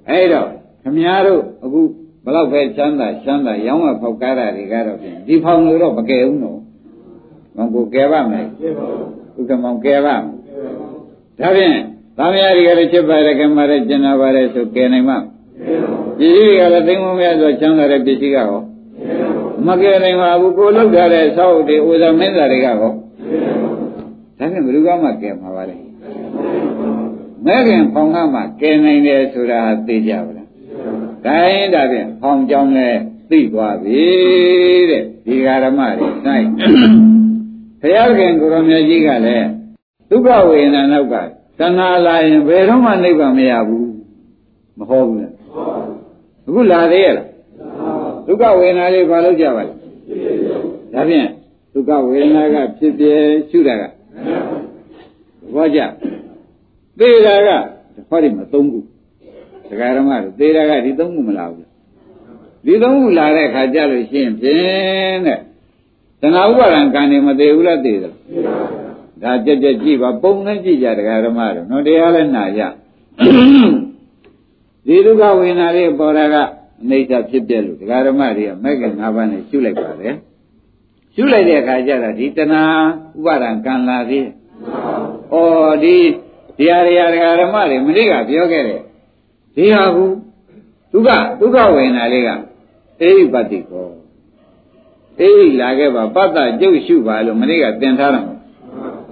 အဲ့တော့ခမည်းတော်အခုဘလောက်ပဲချမ်းသာချမ်းသာရောင်းဝဖောက်ကားတာတွေကတော့ဖြင့်ဒီဖောင်လို့တော့မကယ်ဘူးနော်မကိုကယ်ပါမယ်ကယ်ပါဘူးဥက္ကမောင်ကယ်ပါဒါဖြင့်သားမယားတွေကလည်းချစ်ပါတယ်ကမရဲကျင်နာပါတယ်ဆိုကယ်နိုင်မှာပစ္စည်းတွေကလည်းသိမ်းမများဆိုချမ်းသာတဲ့ပစ္စည်းကဟောမကယ်နိုင်ပါဘူးကိုလောက်ထားတဲ့ဆောက်တွေဥဇာမင်းသားတွေကဟော ဒါဖြင့်ဘယ်သူကမှကယ်မှာပါလဲမဲခင်ဖောင်ကမှကယ်နိုင်တယ်ဆိုတာသိကြပါလားဒါရင်ဒါဖြင့်ဖောင်ကြောင်းလဲသိသွားပြီတဲ့ဒီဃာရမတွေ၌ဘုရားခင်ကိုရောင်မြတ်ကြီးကလည်းဒုက္ခဝေဒနာနောက်ကတဏှာလာရင်ဘယ်တော့မှနိဗ္ဗာန်မရဘူးမဟုတ်ဘူးလားအခုလာသေးရဲ့လားဒုက္ခဝေဒနာလေးဘာလို့ကြပါလဲဒါဖြင့်ဒုက္ခဝေဒနာကဖြစ်ပြရှုတာက ဘောကြသေတာကဟောဒီမှာ၃ခုဒကာရမတို့သေတာကဒီ၃ခုမလာဘူးဒီ၃ခုလာတဲ့အခါကျလို့ရှိရင်ဖြင့်တဲ့တဏှာဥပါဒံကံနေမသေးဘူးလားသေတယ်ဒါကြက်ကြက်ကြည့်ပါပုံနဲ့ကြည့်ကြဒကာရမတို့နော်တရားလည်းနာရဒီဒုက္ခဝေဒနာလေးပေါ်တာကအနိစ္စဖြစ်ပြလို့ဒကာရမတွေကမဂ္ဂင်၅ပါးနဲ့ရှုလိုက်ပါတ ယ်ရှုလိုက်တဲ့အခါကျတော့ဒီတဏှာဥပါဒံကံလာသေးဩဒီတရားရဒကာရမတွေမနေ့ကပြောခဲ့တယ်ဒီဟာကူဒုက္ခဒုက္ခဝေဒနာလေးကအေဟိပတ္တိကောအေဟိလာခဲ့ပါပတ္တကျုပ်ရှုပါလို့မနေ့ကသင်ထားတယ်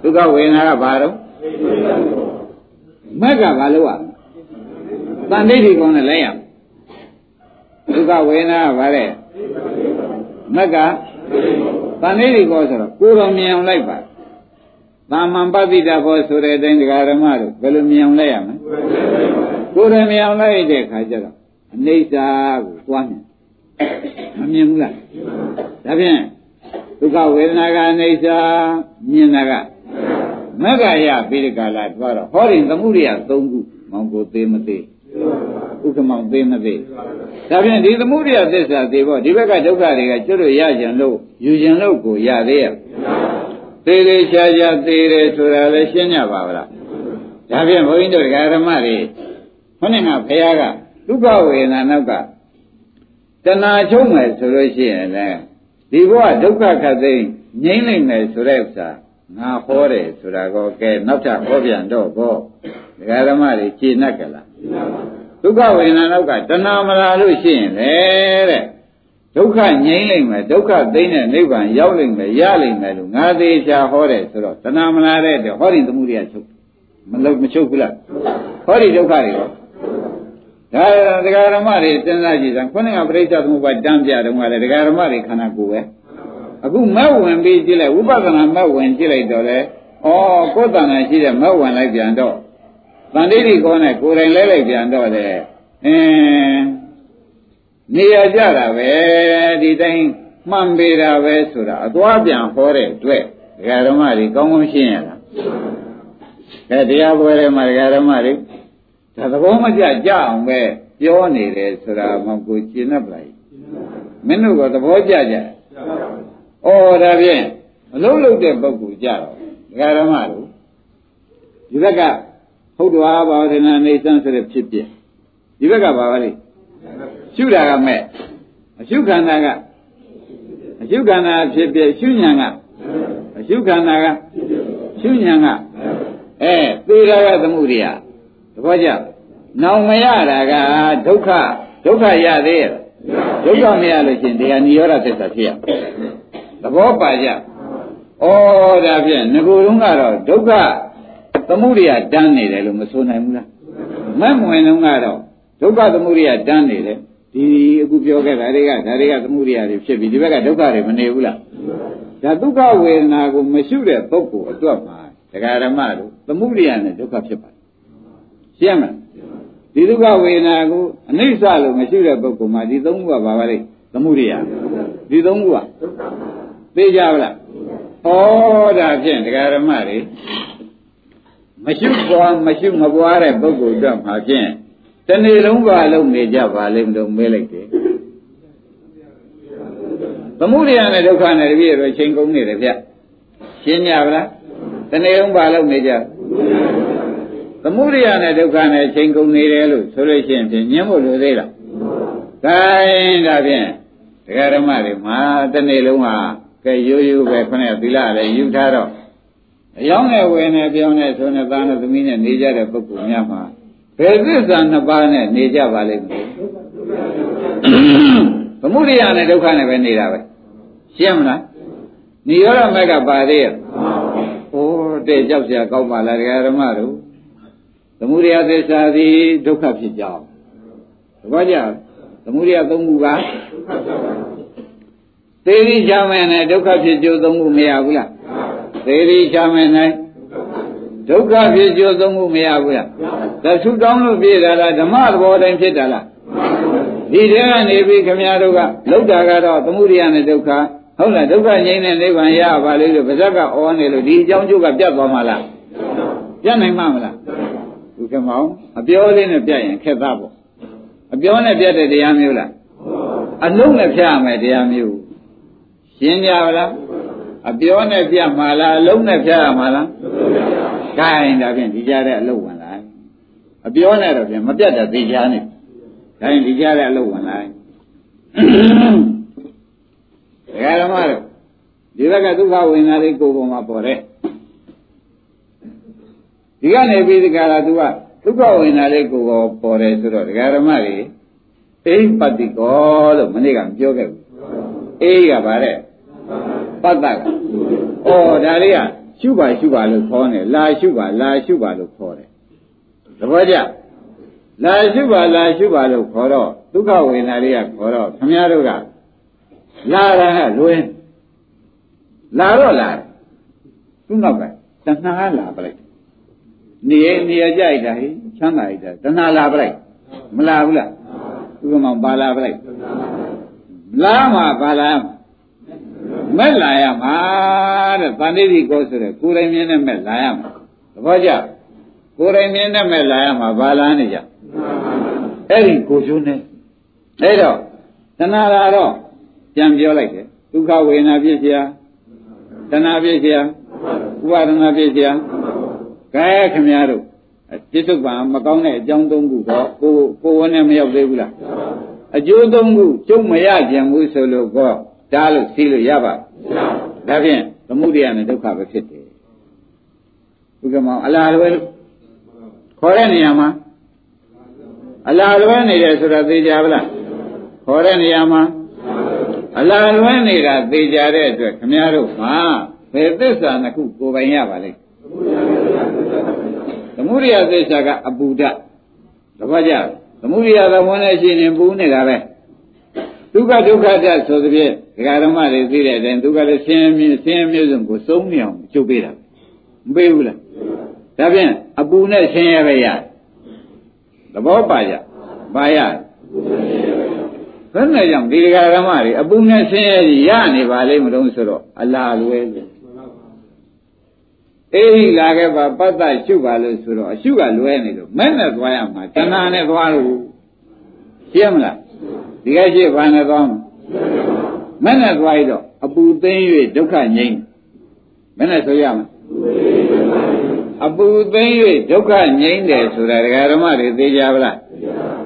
ဒုက္ခဝေဒနာကဘာတော့မက်ကဘာလို့อ่ะတန်ဋိဋ္ဌိကောနဲ့လဲရဒုက္ခဝေဒနာကဘာလဲမက်က တန်ဋိဋ္ဌိကောဆိုတော့ကိုယ်တော်မြင်အောင်လိုက်ပါသာမန်ပတိတာဘောဆိုတဲ့အတိုင်းဒကာဓမ္မတို့ဘယ်လိုမြင်အောင်လိုက်ရမလဲကိုယ်တော်မြင်အောင်လိုက်တဲ့ခါကျတော့အနိစ္စကိုသွားမြင်မမြင်ဘူးလားဒါဖြင့်ဒုက္ခဝေဒနာကအနိစ္စမြင်တာကမက္ခရပိရကလာတွားတော့ဟောရင်သမှုရိယ၃ခုမောင်ကိုသေးမသေး ဥက္ကမောင်သေးမသေးဒါဖြင့်ဒီသမှုရိယသစ္စာသေးဖို့ဒီဘက်ကဒုက္ခတွေကကျွတ်လို့ရကြံလို့ယူကြံလို့ကိုရသေးရဲ့သေးသေးချာချာသေးတယ်ဆိုတာလည်းရှင်းကြပါဗလားဒါဖြင့်ဘုန်းကြီးတို့ဓမ္မတွေခေါင်းကဘုရားကဒုက္ခဝေဒနာနောက်ကတဏှာချုပ်မယ်ဆိုလို့ရှိရင်လည်းဒီဘဝဒုက္ခခတ်သိမ်းငြိမ့်နိုင်မယ်ဆိုတဲ့ဥစ္စာငါဟောတယ်ဆိုတာကောကဲနောက်ထပ်ဟောပြန်တော့ကောဒကာဓမ္မတွေခြေနှက်ကလား ဒုက္ခဝေဒနာနောက်ကတဏှာမလာလို့ရှိရင်လေတဲ့ဒုက္ခငြိမ့်နိုင်မယ်ဒုက္ခသိမ်းတဲ့နိဗ္ဗာန်ရောက်နိုင်မယ်ရနိုင်မယ်လို့ငါသေးချာဟောတယ်ဆိုတော့တဏှာမလာတဲ့ဟောဒီသမှုရိယချုပ်မလို့မချုပ်ဘူးလားဟောဒီဒုက္ခတွေရောဒါတရားဓမ္မတွေစဉ်းစားကြည့်စမ်းခုနကပြိဿသမုပ္ပါတန်းပြတုန်းကလည်းတရားဓမ္မတွေခန္ဓာကိုယ်ပဲအခုမက်ဝင်ပြီးကြည့်လိုက်ဝိပဿနာမက်ဝင်ကြည့်လိုက်တော့လေဩကိုယ်တဏ္ဍာရှိတဲ့မက်ဝင်လိုက်ပြန်တော့ တန်တိတိကောနဲ့ကိုယ်တိုင်လဲလိုက်ပြန်တော့လေအင်းနေရကြတာပဲဒီတိုင်းမှန်ပေတာပဲဆိုတာအသွားပြန်ဟောတဲ့အတွက်ဒကာဓမ္မတွေကောင်းကောင်းရှင်းရတာအဲတရားပွဲထဲမှာဒကာဓမ္မတွေဒါသဘောမကျကြအောင်ပဲပြောနေတယ်ဆိုတာမှကိုရှင်းတတ်ပါ့မင်းတို့ကသဘောကျကြဩဒါဖြင့်အလုံးလုံးတဲ့ပုဂ္ဂိုလ်ကြတော့ဒကာဓမ္မတို့ဒီဘက်က ဟုတ်တော်ဘာဝဒနာနေစံဆိုတဲ့ဖြစ်ဖြစ်ဒီဘက်ကဘာပါလိရှုတာကမဲ့အရှုခန္ဓာကအရှုခန္ဓာဖြစ်ဖြစ်ရှုဉဏ်ကအရှုခန္ဓာကရှုဉဏ်ကအဲသေတာကသမှုရိယသဘောကျနောင်မရတာကဒုက္ခဒုက္ခရသေးရဲ့ဒုက္ခမရလို့ရှင်တရားនិရောဓသစ္စာဖြစ်ရသဘောပါကြဩဒါဖြင့်ငကိုယ်တုန်းကတော့ဒုက္ခ သမှုရိယတန်းနေတယ်လို့မဆိုနိုင်ဘူးလားမက်မဝင်တုန်းကတော့ဒုက္ခသမှုရိယတန်းနေတယ်ဒီအခုပြောခဲ့တာတွေကဒါတွေကသမှုရိယတွေဖြစ်ပြီဒီဘက်ကဒုက္ခတွေမနေဘူးလားဒါဒုက္ခဝေဒနာကိုမရှိတဲ့ပုဂ္ဂိုလ်အတွက်မှာဒကာရမတို့သမှုရိယနဲ့ဒုက္ခဖြစ်ပါတယ်ရှင်းမလားဒီဒုက္ခဝေဒနာကိုအနိစ္စလို့မရှိတဲ့ပုဂ္ဂိုလ်မှာဒီသုံးခုကဘာပါလဲသမှုရိယဒီသုံးခုကသိကြပါလားဩဒါဖြင့်ဒကာရမတွေ မရှိပွားမရှိမပွားတဲ့ပုဂ္ဂိုလ်တော့မှာဖြင့်တနေ့လုံးပါလုံးနေကြပါလိမ့်မလို့မဲလိုက်တယ်သမုဒိယနဲ့ဒုက္ခနဲ့တပြည့်တော့ချိန်ကုန်နေတယ်ဗျရှင်းကြပါလားတနေ့လုံးပါလုံးနေကြသမုဒိယနဲ့ဒုက္ခနဲ့ချိန်ကုန်နေတယ်လို့ဆိုလို့ရှိရင်ဖြင့်ညှင်းဖို့လိုသေးလားဒါရင်ဒါဖြင့်ဒကာဓမ္မတွေမှာတနေ့လုံးဟာကဲရိုးရိုးပဲခနဲ့သီလလည်းယူထားတော့ အယောင်းနဲ့ဝယ်နဲ့ပြောင်းနဲ့ဆိုနဲ့သားနဲ့သမီးနဲ့နေကြတဲ့ပုဂ္ဂိုလ်များမှာဘယ်သစ္စာနှစ်ပါးနဲ့နေကြပါလိမ့်မယ်သမုဒိယနဲ့ဒုက္ခနဲ့ပဲနေတာပဲရှင်းမလားနိရောဓမက်ကပါသေးရဲ့ဟိုတဲ့ကြောက်စရာကောင်းပါလားဒကာဓမ္မတို့သမုဒိယသစ္စာသည်ဒုက္ခဖြစ်ကြောင်းတပည့်ကြသမုဒိယသုံးခုကသေရီချမယ်နဲ့ဒုက္ခဖြစ်ကြိုးသုံးခုမရဘူးလား သေရီချမယ်နဲ့ဒုက္ခဖြစ်ကြိုးသုံးခုမရဘူးလားဒါဆူတောင်းလို့ပြည့်တာလားဓမ္မသဘောတိုင်းဖြစ်တာလားဒီထဲကနေပြီးခမည်းတော်ကလောက်တာကတော့သမုဒိယနဲ့ဒုက္ခဟုတ်လားဒုက္ခငြိမ်းတဲ့နိဗ္ဗာန်ရပါလေလို့ဗဇက်ကအောနေလို့ဒီအကြောင်းကျိုးကပြတ်သွားမှာလားပြတ်နိုင်မှာမလားဥက္ကမောင်အပြောလေးနဲ့ပြတ်ရင်ခက်သားပေါ့အပြောနဲ့ပြတ်တဲ့တရားမျိုးလားအလုံးနဲ့ဖြတ်ရမယ်တရားမျိုးရှင်းကြပါလား အပြောနဲ့ပြတ်မှာလားအလုံးနဲ့ဖြတ်ရမှာလားခိုင်းဒါဖြင့်ဒီကြားတဲ့အလုံးဝင်လာအပြောနဲ့တော့ပြန်မပြတ်တဲ့သိချာနေဒါရင်ဒီကြားတဲ့အလုပ်ဝင်လာဒကာဓမ္မတို့ဒီဘက်ကဒုက္ခဝေဒနာလေးကိုယ်ပေါ်မှာပေါ်တယ်ဒီကနေပြီးဒီကရာသူကဒုက္ခဝေဒနာလေးကိုယ်ပေါ်ပေါ်တယ်ဆိုတော့ဒကာဓမ္မတွေအိပတ္တိကောလို့မနေ့ကပြောခဲ့ဘူးအေးကဗါတဲ့ ပတ္တကဩဒါလေးကရှုပါရှုပါလို့ခေါ်နေလာရှုပါလာရှုပါလို့ခေါ်တယ်သဘောကျလာရှုပါလာရှုပါလို့ခေါ်တော့ဒုက္ခဝေဒနာတွေကခေါ်တော့ခမည်းတော်ကလာတာကလွင်လာတော့လာသူ့နောက်ကတဏှာလာပလိုက်နေရနေရကြိုက်တာဟိချမ်းသာလိုက်တာတဏှာလာပလိုက်မလာဘူးလားသူကမှပါလာပလိုက်လာမှာပါလာမ က်လာရမှာတဲ့တန်တိတိကောဆိုတဲ့ကိုယ်တိုင်မြင်တဲ့မက်လာရမှာသဘောကျကိုယ်တိုင်မြင်တဲ့မဲ့လာရမှာဘာလာနေကြအဲ့ဒီကိုကျိုးနဲ့အဲ့တော့တဏှာလာတော့ပြန်ပြောလိုက်တယ်ဒုက္ခဝေဒနာဖြစ်เสียတဏှာဖြစ်เสียဥပါဒနာဖြစ်เสียကဲခင်ဗျားတို့ပြစ္ဆုတ်ပံမကောင်းတဲ့အကြောင်းသုံးခုတော့ကိုကိုဝနဲ့မရောက်သေးဘူးလားအကျိုးသုံးခုကျုံမရကြံဘူးဆိုလို့ကော တားလို့စီးလို့ရပါဒါဖြင့်သမုဒိယနဲ့ဒုက္ခပဲဖြစ်တယ်ဘုကမောင်အလားလွယ်လို့ခေါ်တဲ့နေရာမှာအလားလွယ်နေတယ်ဆိုတာသိကြပါလားခေါ်တဲ့နေရာမှာအလားလွယ်နေတာသိကြတဲ့အတွက်ခမည်းတော်မှာဘယ်သစ္စာနှစ်ခုကိုယ်ပိုင်ရပါလိမ့်သမုဒိယသစ္စာကအပူဒတပတ်ကြသမုဒိယသဝန်းနဲ့ရှိနေပူနေတာပဲဒုက္ခဒုက္ခတဆိုသဖြင့် ဒကာဓမ္မတွေသိတဲ့အတိုင်းဒုက္ခလည်းဆင်းရဲဆင်းရဲမျိုးစုံကိုစုံနေအောင်ချုပ်ပေးတာမပေးဘူးလားဒါဖြင့်အပူနဲ့ဆင်းရဲပဲရသဘောပါကြပါရဘယ်နဲ့ကြောင့်ဒီဒကာဓမ္မတွေအပူနဲ့ဆင်းရဲရနေပါလိမ့်မလို့ဆိုတော့အလားလွဲလို့အေးလာခဲ့ပါပတ္တရှုပါလို့ဆိုတော့အရှုကလွဲနေလို့မဲ့နဲ့သွားရမှာတဏှာနဲ့သွားလို့ရှင်းမလားဒီကရှိဘာနဲ့သွားမှာ မဲ့နဲ့သွားရတော့အပူသိမ့်၍ဒုက္ခငြိမ်းမဲ့နဲ့ဆိုရမှာအပူသိမ့်၍ဒုက္ခငြိမ်းတယ်ဆိုတာဒကာဓမ္မတွေသိကြပါလား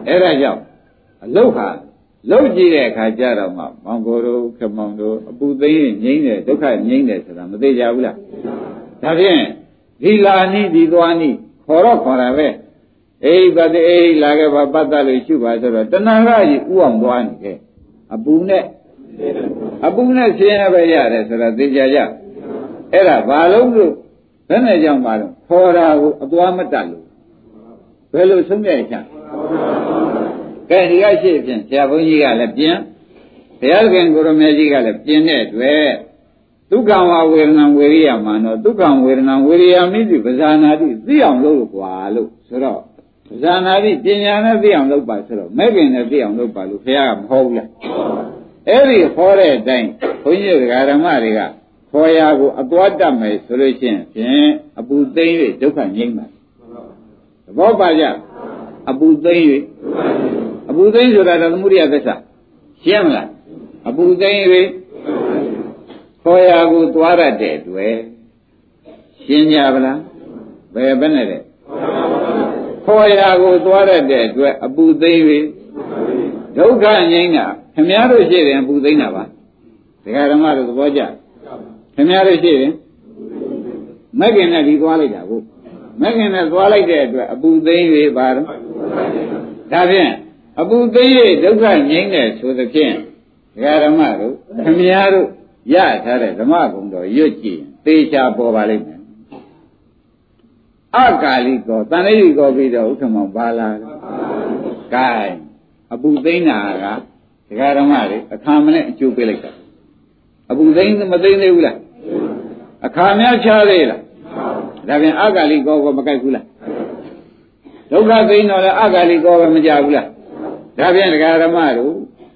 အဲ့ဒါကြောင့်အလုတ်ဟာလုတ်ကြည့်တဲ့အခါကျတော့မှမောင်ကိုတို့ခမောင်တို့အပူသိမ့်ရင်ငြိမ်းတယ်ဒုက္ခငြိမ်းတယ်ဆိုတာမသိကြဘူးလားဒါဖြင့်ဒီလာနိဒီသွားနိခေါ်တော့ခေါ်တာပဲအေးပတ္တိအေးလာခဲ့ပါပတ်သက်လို့ရှုပါဆိုတော့တဏှာကကြီးဥအောင်သွားနေတယ်အပူနဲ့ အပူနဲ့ဆင်းရဲပဲရတယ်ဆိုတော့သိကြကြအဲ့ဒါဘာလို့လို့ဘယ်နဲ့ကြောင့်ပါလို့ခေါ်တာကိုအသွားမတတ်လို့ဘယ်လိုဆုံးဖြတ်ချင်ကဲဒီကရှိဖြင့်ဆရာဘုန်းကြီးကလည်းပြင်ဘုရားခင်ကိုရမေကြီးကလည်းပြင်တဲ့အတွက်ဒုက္ခဝဝေဒနာဝေရိယမှာတော့ဒုက္ခဝေဒနာဝေရိယမိတိပဇာနာတိသိအောင်လုပ်လို့ကွာလို့ဆိုတော့ပဇာနာတိပညာနဲ့သိအောင်လုပ်ပါဆိုတော့မဲ့ခင်နဲ့သိအောင်လုပ်ပါလို့ဘုရားကမဟောဘူးလား အဲ့ဒီဟောတဲ့အတိုင်းဘုန်းကြီးဓမ္မတွေကခေါ်ရာကိုအသွားတတ်မယ်ဆိုလို့ရှိရင်ဖြင့်အပူသိမ့်၍ဒုက္ခငြိမ့်ပါသဘောပါကြအပူသိမ့်၍အပူသိမ့်ဆိုတာတော့သမုဒိယသစ္စာရှင်းမလားအပူသိမ့်၍ခေါ်ရာကိုသွားရတဲ့တွေ့ရှင်းကြပါလားဘယ်ဘယ်နဲ့လဲခေါ်ရာကိုသွားရတဲ့အတွက်အပူသိမ့်၍ဒုက္ခငြိမ်းတာ ခင်ဗျားတို့ရှိတယ်အပူသိမ့်တာပါဒကာဓမ္မတို့သဘောကျခင်ဗျားတို့ရှိရင်မက္ခင်နဲ့ဒီသွားလိုက်တာကိုမက္ခင်နဲ့သွားလိုက်တဲ့အတွက်အပူသိမ့်၍ပါတော့ဒါဖြင့်အပူသိမ့်၍ဒုက္ခငြိမ်းတယ်ဆိုသဖြင့်ဒကာဓမ္မတို့ခင်ဗျားတို့ရထားတဲ့ဓမ္မဂုံတော်ရွတ်ကြည့်သေချာပေါ်ပါလိမ့်မယ်အကာလိကောတန်လေးကောပြီးတော့ဥက္ကမောပါလာကဲအပူသိမ့်တာက ဒကာဓမ္မတွေအခါမနဲ့အကျိုးပေးလိုက်တာအပူသိမ့်မသိမ့်သေးဘူးလားအခါများချသေးလားဒါပြန်အကာလိကောကမကြိုက်ဘူးလားဒုက္ခသိမ့်တော့လည်းအကာလိကောကမကြဘူးလားဒါပြန်ဒကာဓမ္မတို့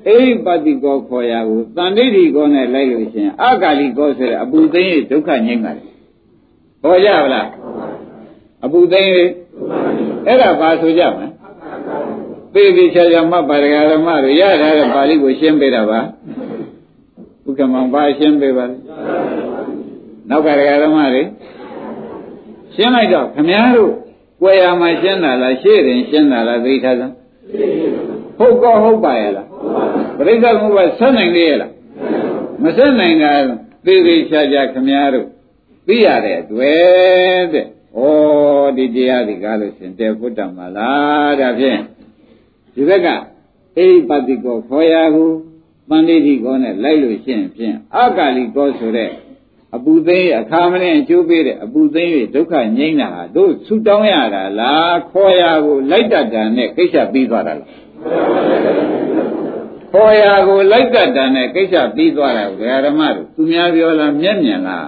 အိပတိကောခေါ်ရကိုတန်ဋိဋ္ဌိကောနဲ့လိုက်လို့ရှင်အကာလိကောဆိုတဲ့အပူသိမ့်ရဲ့ဒုက္ခငြိမ်းပါလေဟောကြပါလားအပူသိမ့်ရဲ့အဲ့ဒါပါဆိုကြမ လားသိပြီချာချာမှတ်ပါဒကာဓမ္မတို့ရထားတဲ့ပါဠိကိုရှင်းပေးတာပါဥက္ကမောင်ပါရှင်းပေးပါလေနောက်ကဒကာဓမ္မတွေရှင်းလိုက်တော့ခမည်းတော်ကိုယ်ရမှာရှင်းတာလားရှေ့ရင်ရှင်းတာလားသိထားသလားဟုတ်ကောဟုတ်ပါရဲ့လားပရိစ္ဆေသမုပ္ပါဆက်နိုင်လေရဲ့လားမဆက်နိုင်တာသေသေးချာချာခမည်းတော်သိရတဲ့တွေ့တဲ့ဩဒီတရားဒီကားလို့ရှင်တေဖုတ္တမလားဒါဖြင့် ဒီဘက်ကအိပတိကောခေါ်ရာကိုပန္တိတိကောနဲ့လိုက်လို့ရှိရင်ဖြင့်အကာလိကောဆိုတဲ့အပူသိမ်းအခါမနဲ့အကျိုးပေးတဲ့အပူသိမ်း၍ဒုက္ခငြိမ်းတာဟာတို့ဆူတောင်းရတာလားခေါ်ရာကိုလိုက်တတ်တာနဲ့ကိစ္စပြီးသွားတာလားခေါ်ရာကိုလိုက်တတ်တာနဲ့ကိစ္စပြီးသွားတာကိုဓမ္မတို့သူများပြောလားမျက်မြင်လား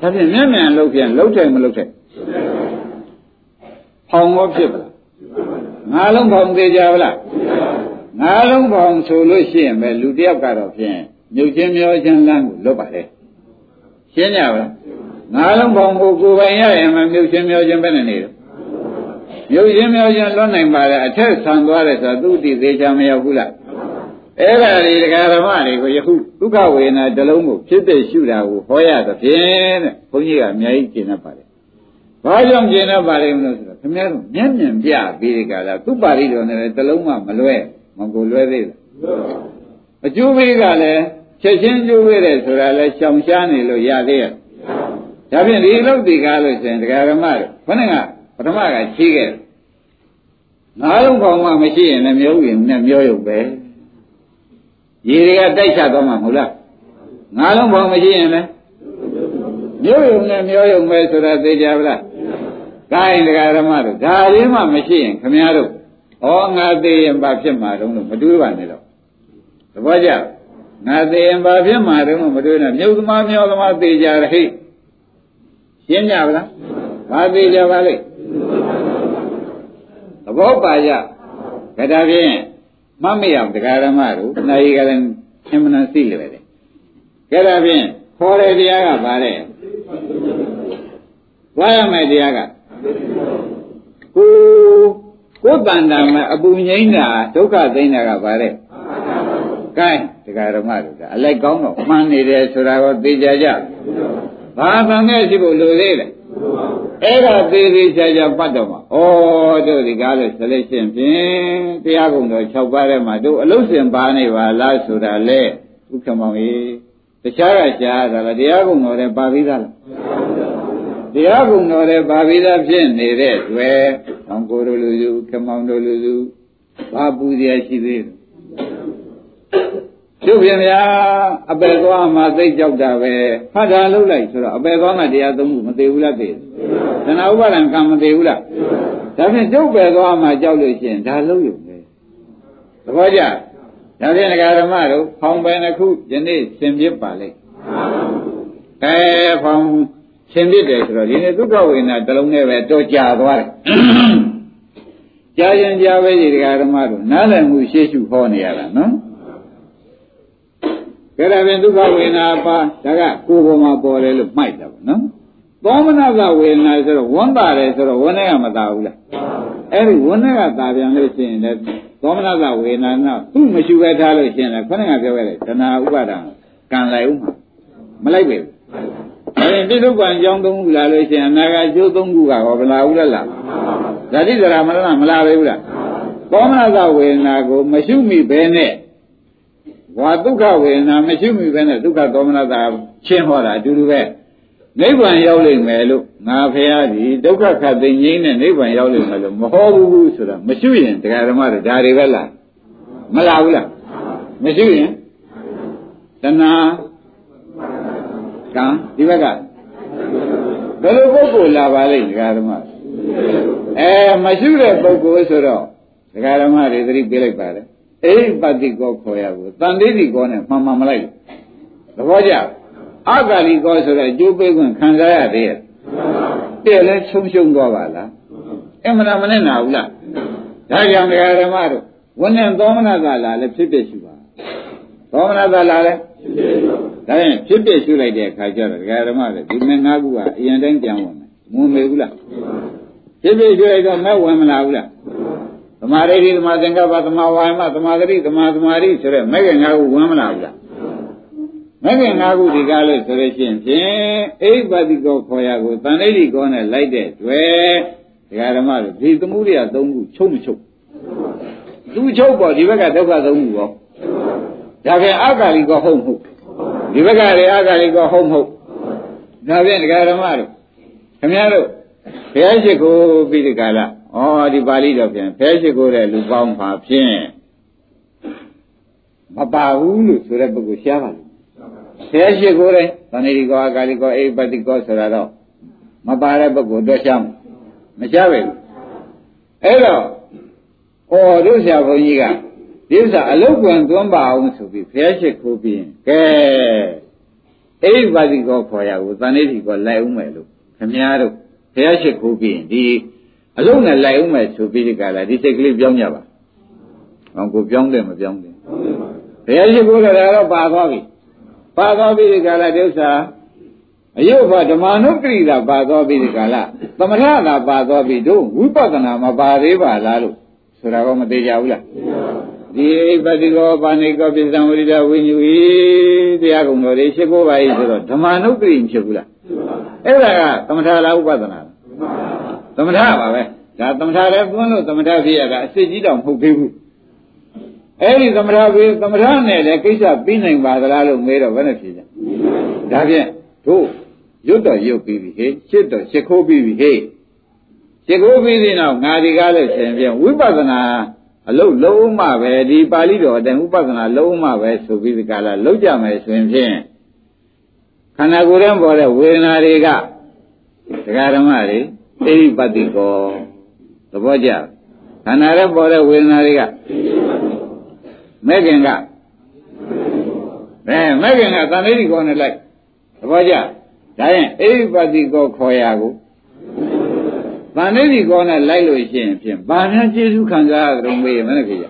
ဒါဖြင့်မျက်မြင်လို့ပြန်လှုပ်တယ်မလှုပ်တယ်ဖောင်ရောဖြစ်ပါလား ငါလုံးဖောင်သေးကြပါလားငါလုံးဖောင်ဆိုလို့ရှိရင်ပဲလူတယောက်ကတော့ဖြင့်မြုပ်ချင်းမျောချင်းလမ်းကိုလွတ်ပါလေရှင်းကြပါလားငါလုံးပေါင်းကိုကိုယ်ပိုင်ရရင်မမြုပ်ချင်းမျောချင်းပဲနဲ့နေတော့မြုပ်ချင်းမျောချင်းလွတ်နိုင်ပါလေအထက်ဆံသွားတယ်ဆိုတော့သူ့တည်သေးချာမရောက်ဘူးလားအဲ့ဒါဒီတရားဓမ္မတွေကိုယခုဒုက္ခဝေဒနာတလုံးကိုဖြစ်တဲ့ရှုတာကိုဟောရသဖြင့်တဲ့ဘုန်းကြီးကအများကြီးကျင့်တတ်ပါတယ်။ ဘာကြောင့်ကျင့်တတ်ပါလိမ့်မလို့ဆိုတော့ခင်ဗျားတို့မျက်မြင်ပြပြီးဒီကလာသူ့ပါဠိတော်နဲ့တလုံးမှမလွဲမကိုလွဲသေးလား။အကျိုးပေးကလည်းချချက်ချင်းကျိုးဝဲတယ်ဆိုတာလဲရှောင်ရှားနေလို့ရသေးရဲ့ဒါဖြင့်ဒီလောက်ဒီကားလို့ဆိုရင်တရားဓမ္မတို့ခொနဲ့ကပထမကချီးခဲ့ငါးလုံးပေါင်းမှမရှိရင်လည်းမျိုးရင်နဲ့မျိုးရုပ်ပဲရေတွေကတိုက်ချသွားမှာမဟုတ်လားငါးလုံးပေါင်းမရှိရင်လည်းမျိုးရုံနဲ့မျိုးရုံပဲဆိုတာသိကြပါလား ကိုင်းတရားဓမ္မတို့ဒါလေးမှမရှိရင်ခမည်းတော်ဩငါသေးရင်ဘာဖြစ်မှာတုံးလို့မတွေးပါနဲ့တော့သဘောကျငါသေးရင်ဘာဖြစ်မှာတုံးလို့မတွေးနဲ့မြုပ်သမားမျောသမားသေးကြရဟိရှင်းကြပါလားဘာသေးကြပါလိမ့်သဘောပါကြဒါဖြင့်မမရတရားဓမ္မတို့နိုင်ကလည်းအမှန်တန်သိလွယ်တယ်ကဲဒါဖြင့်ခေါ်တဲ့တရားကဘာလဲဝါရမယ်တရားက ကိုကိုယ်တန်တာမှာအပူငိမ့်တာဒုက္ခသိမ့်တာကဘာလဲကဲတရားဓမ္မတို့ကအလိုက်ကောင်းတော့မှန်နေတယ်ဆိုတာကိုသိကြကြဘာသံခဲ့ရှိဖို့လိုသေးလဲအဲ့ဒါသေးသေးချာချာပတ်တော့မှာဩတို့ဒီကားလို့ဆက်လက်ရှင်ဖြင့်တရားကုံတော်6ပါးထဲမှာတို့အလုစင်ပါနေပါလားဆိုတာလေဥက္ကမောင်ကြီးတခြားကရှားတာလားတရားကုံတော်ထဲပါပြီးသားလား တရားကုံတော်ထဲပါပြီးသားဖြစ်နေတဲ့တွေ့အောင်ကိုတို့လူစုခမောင်တို့လူစုဘာပူဇော်ရှိသေးတယ်ကျုပ်ပြင်ဗျာအပယ်သွားမှသိကြောက်တာပဲဖတ်တာလုပ်လိုက်ဆိုတော့အပယ်သွားမှတရားသုံးခုမသေးဘူးလားသိတယ်သနာဥပါဒံကံမသေးဘူးလားဒါဖြင့်ကျုပ်ပယ်သွားမှကြောက်လို့ရှိရင်ဒါလုပ်ရုံပဲသဘောကျဒါဖြင့်ဒကာဓမ္မတို့ဖောင်ပယ်နှစ်ခုယနေ့သင်ပြပါလိမ့်အဲဖောင် သင်ပြတယ်ဆိုတော့ဒီနေ့ဒုက္ခဝေဒနာတစ်လုံးနဲ့ပဲတော့ကြာသွားတယ်ကြာရင်ကြာပဲဒီဒကာဓမ္မတို့နားလည်မှုရှေ့ရှုဟောနေရတာနော်ကဲဒါဖြင့်ဒုက္ခဝေဒနာပါဒါကကိုယ်ပေါ်မှာပေါ်တယ်လို့မှိုက်တာပေါ့နော်သောမနကဝေဒနာဆိုတော့ဝမ်းပါတယ်ဆိုတော့ဝမ်းနဲ့ကမသာဘူးလားအဲ့ဒီဝမ်းနဲ့ကသာပြန်လို့ရှိရင်လည်းသောမနကဝေဒနာကသူ့မရှိပဲထားလို့ရှိရင်လည်းခொနဲ့ကပြောခဲ့တယ်တဏှာဥပါဒံကံလိုက်ဦးမှာမလိုက်ပဲ အဲ့ဒီပြစ္ဆုတ်ကံကြောင်းသုံးခုလာလို့ရှိရင်အနာဂတ်ကျိုးသုံးခုကဟောဗလာဘူးလားလားဇာတိဇရာမရဏမလာပဲဘူးလားသောမနကဝေဒနာကိုမရှိမိဘဲနဲ့ဝါဒုက္ခဝေဒနာမရှိမိပဲနဲ့ဒုက္ခသောမနတာရှင်းဟောတာအတူတူပဲနိဗ္ဗာန်ရောက်လိမ့်မယ်လို့ငါဖရာဒီဒုက္ခခတ်သိငြိမ်းတဲ့နိဗ္ဗာန်ရောက်လိမ့်မယ်လို့မဟောဘူးဆိုတာမရှိရင်တရားဓမ္မတွေဒါတွေပဲလားမလားဘူးလားမရှိရင်တဏှာ ကံဒီဘက်ကဘယ်လိုပုဂ္ဂိုလ်လာပါလိမ့်တရားဓမ္မအဲမရှိတဲ့ပုဂ္ဂိုလ်ဆိုတော့တရားဓမ္မတွေသတိပေးလိုက်ပါလေအိပတိကောခေါ်ရဘူးတန်တိတိကောနဲ့မှန်မှန်မလိုက်သဘောကျအဂါလိကောဆိုတော့အကျိုးပေးခွင့်ခံစားရသေးရဲ့တဲ့လဲဆုံးရှုံးသွားပါလားအမှန်မနဲ့နာဘူးလားဒါကြောင့်တရားဓမ္မတို့ဝဏ္ဏသောမနသာလာလဲဖြစ်ဖြစ်ရှိပါ သောမနသာလာလဲဒါရင်ဖြစ်ဖြစ်ရှိလိုက်တဲ့အခါကျတော့တရားဓမ္မတွေဒီမဲ့ငါးခုကအရင်တိုင်းပြန်ဝင်မယ်မဝင်မေဘူးလားဖြစ်ဖြစ်ရှိလိုက်တော့မဲ့ဝင်မလာဘူးလားသမာဓိသမာသင်္ကပ္ပသမာဝါယမသမာဓိသမာသမာဓိဆိုရဲမဲ့ငါးခုဝင်မလာဘူးလားမဂ္ဂင်၅ခုဒီကားလို့ဆိုလို့ရှိရင်ဖြင့်အိပတိကောခေါ်ရကိုတန်ဋိတိကောနဲ့လိုက်တဲ့တွေ့ဒကာဓမ္မတို့ဒီသမှုရိယ၃ခုချုပ်မချုပ်သူချုပ်ပေါ့ဒီဘက်ကဒုက္ခ၃ခုပေါ့ ဒါပြန်အကာလီကောဟုတ်မဟုတ်ဒီဘက်ကလည်းအကာလီကောဟုတ်မဟုတ်ဒါပြန်ဒကာဓမ္မတို့ခင်ဗျားတို့ဘုရားရှိခိုးပြီးဒီကာလဩဒီပါဠိတော်ပြန်ဘုရားရှိခိုးတဲ့လူပေါင်းပါဖြင့်မပါဘူးလို့ဆိုတဲ့ပုဂ္ဂိုလ်ရှားပါလို့ဆရာရှိကိုယ်တိုင်သန္တိကောအကာလိကောအိပတိကောဆိုတာတော့မပါတဲ့ပုဂ္ဂိုလ်တော့ရှားမရှားပဲအဲ့တော့ဟောတို့ဆရာဘုန်းကြီးက ဒီဥစ္စာအလုတ်ကွန်သွန်းပါအောင်ဆိုပြီးဘုရားရှိခိုးပြီးကဲအိပတိကောခေါ်ရကိုသန္တိကောလိုက်ဦးမယ်လို့ခမည်းတော်ဘုရားရှိခိုးပြီးဒီအလုံးနဲ့လိုက်ဦးမယ်ဆိုပြီးဒီကလာဒီစိတ်ကလေးပြောင်းကြပါ။ဟောကိုပြောင်းတယ်မပြောင်းတယ်။ဘုရားရှိခိုးလည်းတော့ပါသွားပြီပါသောပြီးဒီကလာဒုစ္စာအယုဘဓမ္မနုပ္ပိတာပါသောပြီးဒီကလာသမထသာပါသောပြီးတို့ဝိပဿနာမပါသေးပါလားလို့ဆိုတာကမသေးကြဘူးလား ဒီအိပတိကောပါဏိကောပိသံဝိဒဝိညူဤတရားကုံတော်တွေရှိခိုးပါ၏ဆိုတော့ဓမ္မနုပ္ပိဖြစ်ဘူးလားအဲ့ဒါကသမထလားဥပဒနာလားသမထပါပဲဒါသမထလည်းပွန်းလို့သမထဖြစ်ရတာအစစ်ကြီးတောင်မဟုတ်သေးဘူးအဲ့ဒီသမထဘေးသမထနဲ့လည်းကိစ္စပြီးနိုင်ပါသလားလို့မေးတော့ဘယ်နဲ့ဖြေကြဒါဖြင့်တို့ရွတ်တော့ရွတ်ပြီးပြီဟေ့ရှစ်တော့ရှစ်ခိုးပြီးပြီဟေ့ရှစ်ခိုးပြီးတဲ့နောက်ငါဒီကားလို့ရှင်ပြန်ဝိပဿနာ အလုတ်လုံးမှပဲဒီပါဠိတော်အတိုင်းဥပဒနာလုံးမှပဲဆိုပြီးဒီကလာလောက်ကြမယ်ဆိုရင်ဖြင့်ခန္ဓာကိုယ်ထဲပေါ်တဲ့ဝေဒနာတွေကဒကာဓမ္မတွေသိရိပတ္တိကောသဘောကျခန္ဓာထဲပေါ်တဲ့ဝေဒနာတွေကမဲ့ခင်ကအဲမဲ့ခင်ကသံဃိတိကောနဲ့လိုက်သဘောကျဒါရင်အိရိပတ္တိကောခေါ်ရကို ဗန္ဓိတိကောနဲ့လိုက်လို့ရှိရင်ဖြင့်ဗာများကျေစုခံစားရကြုံမေးမနဲ့ခေကြ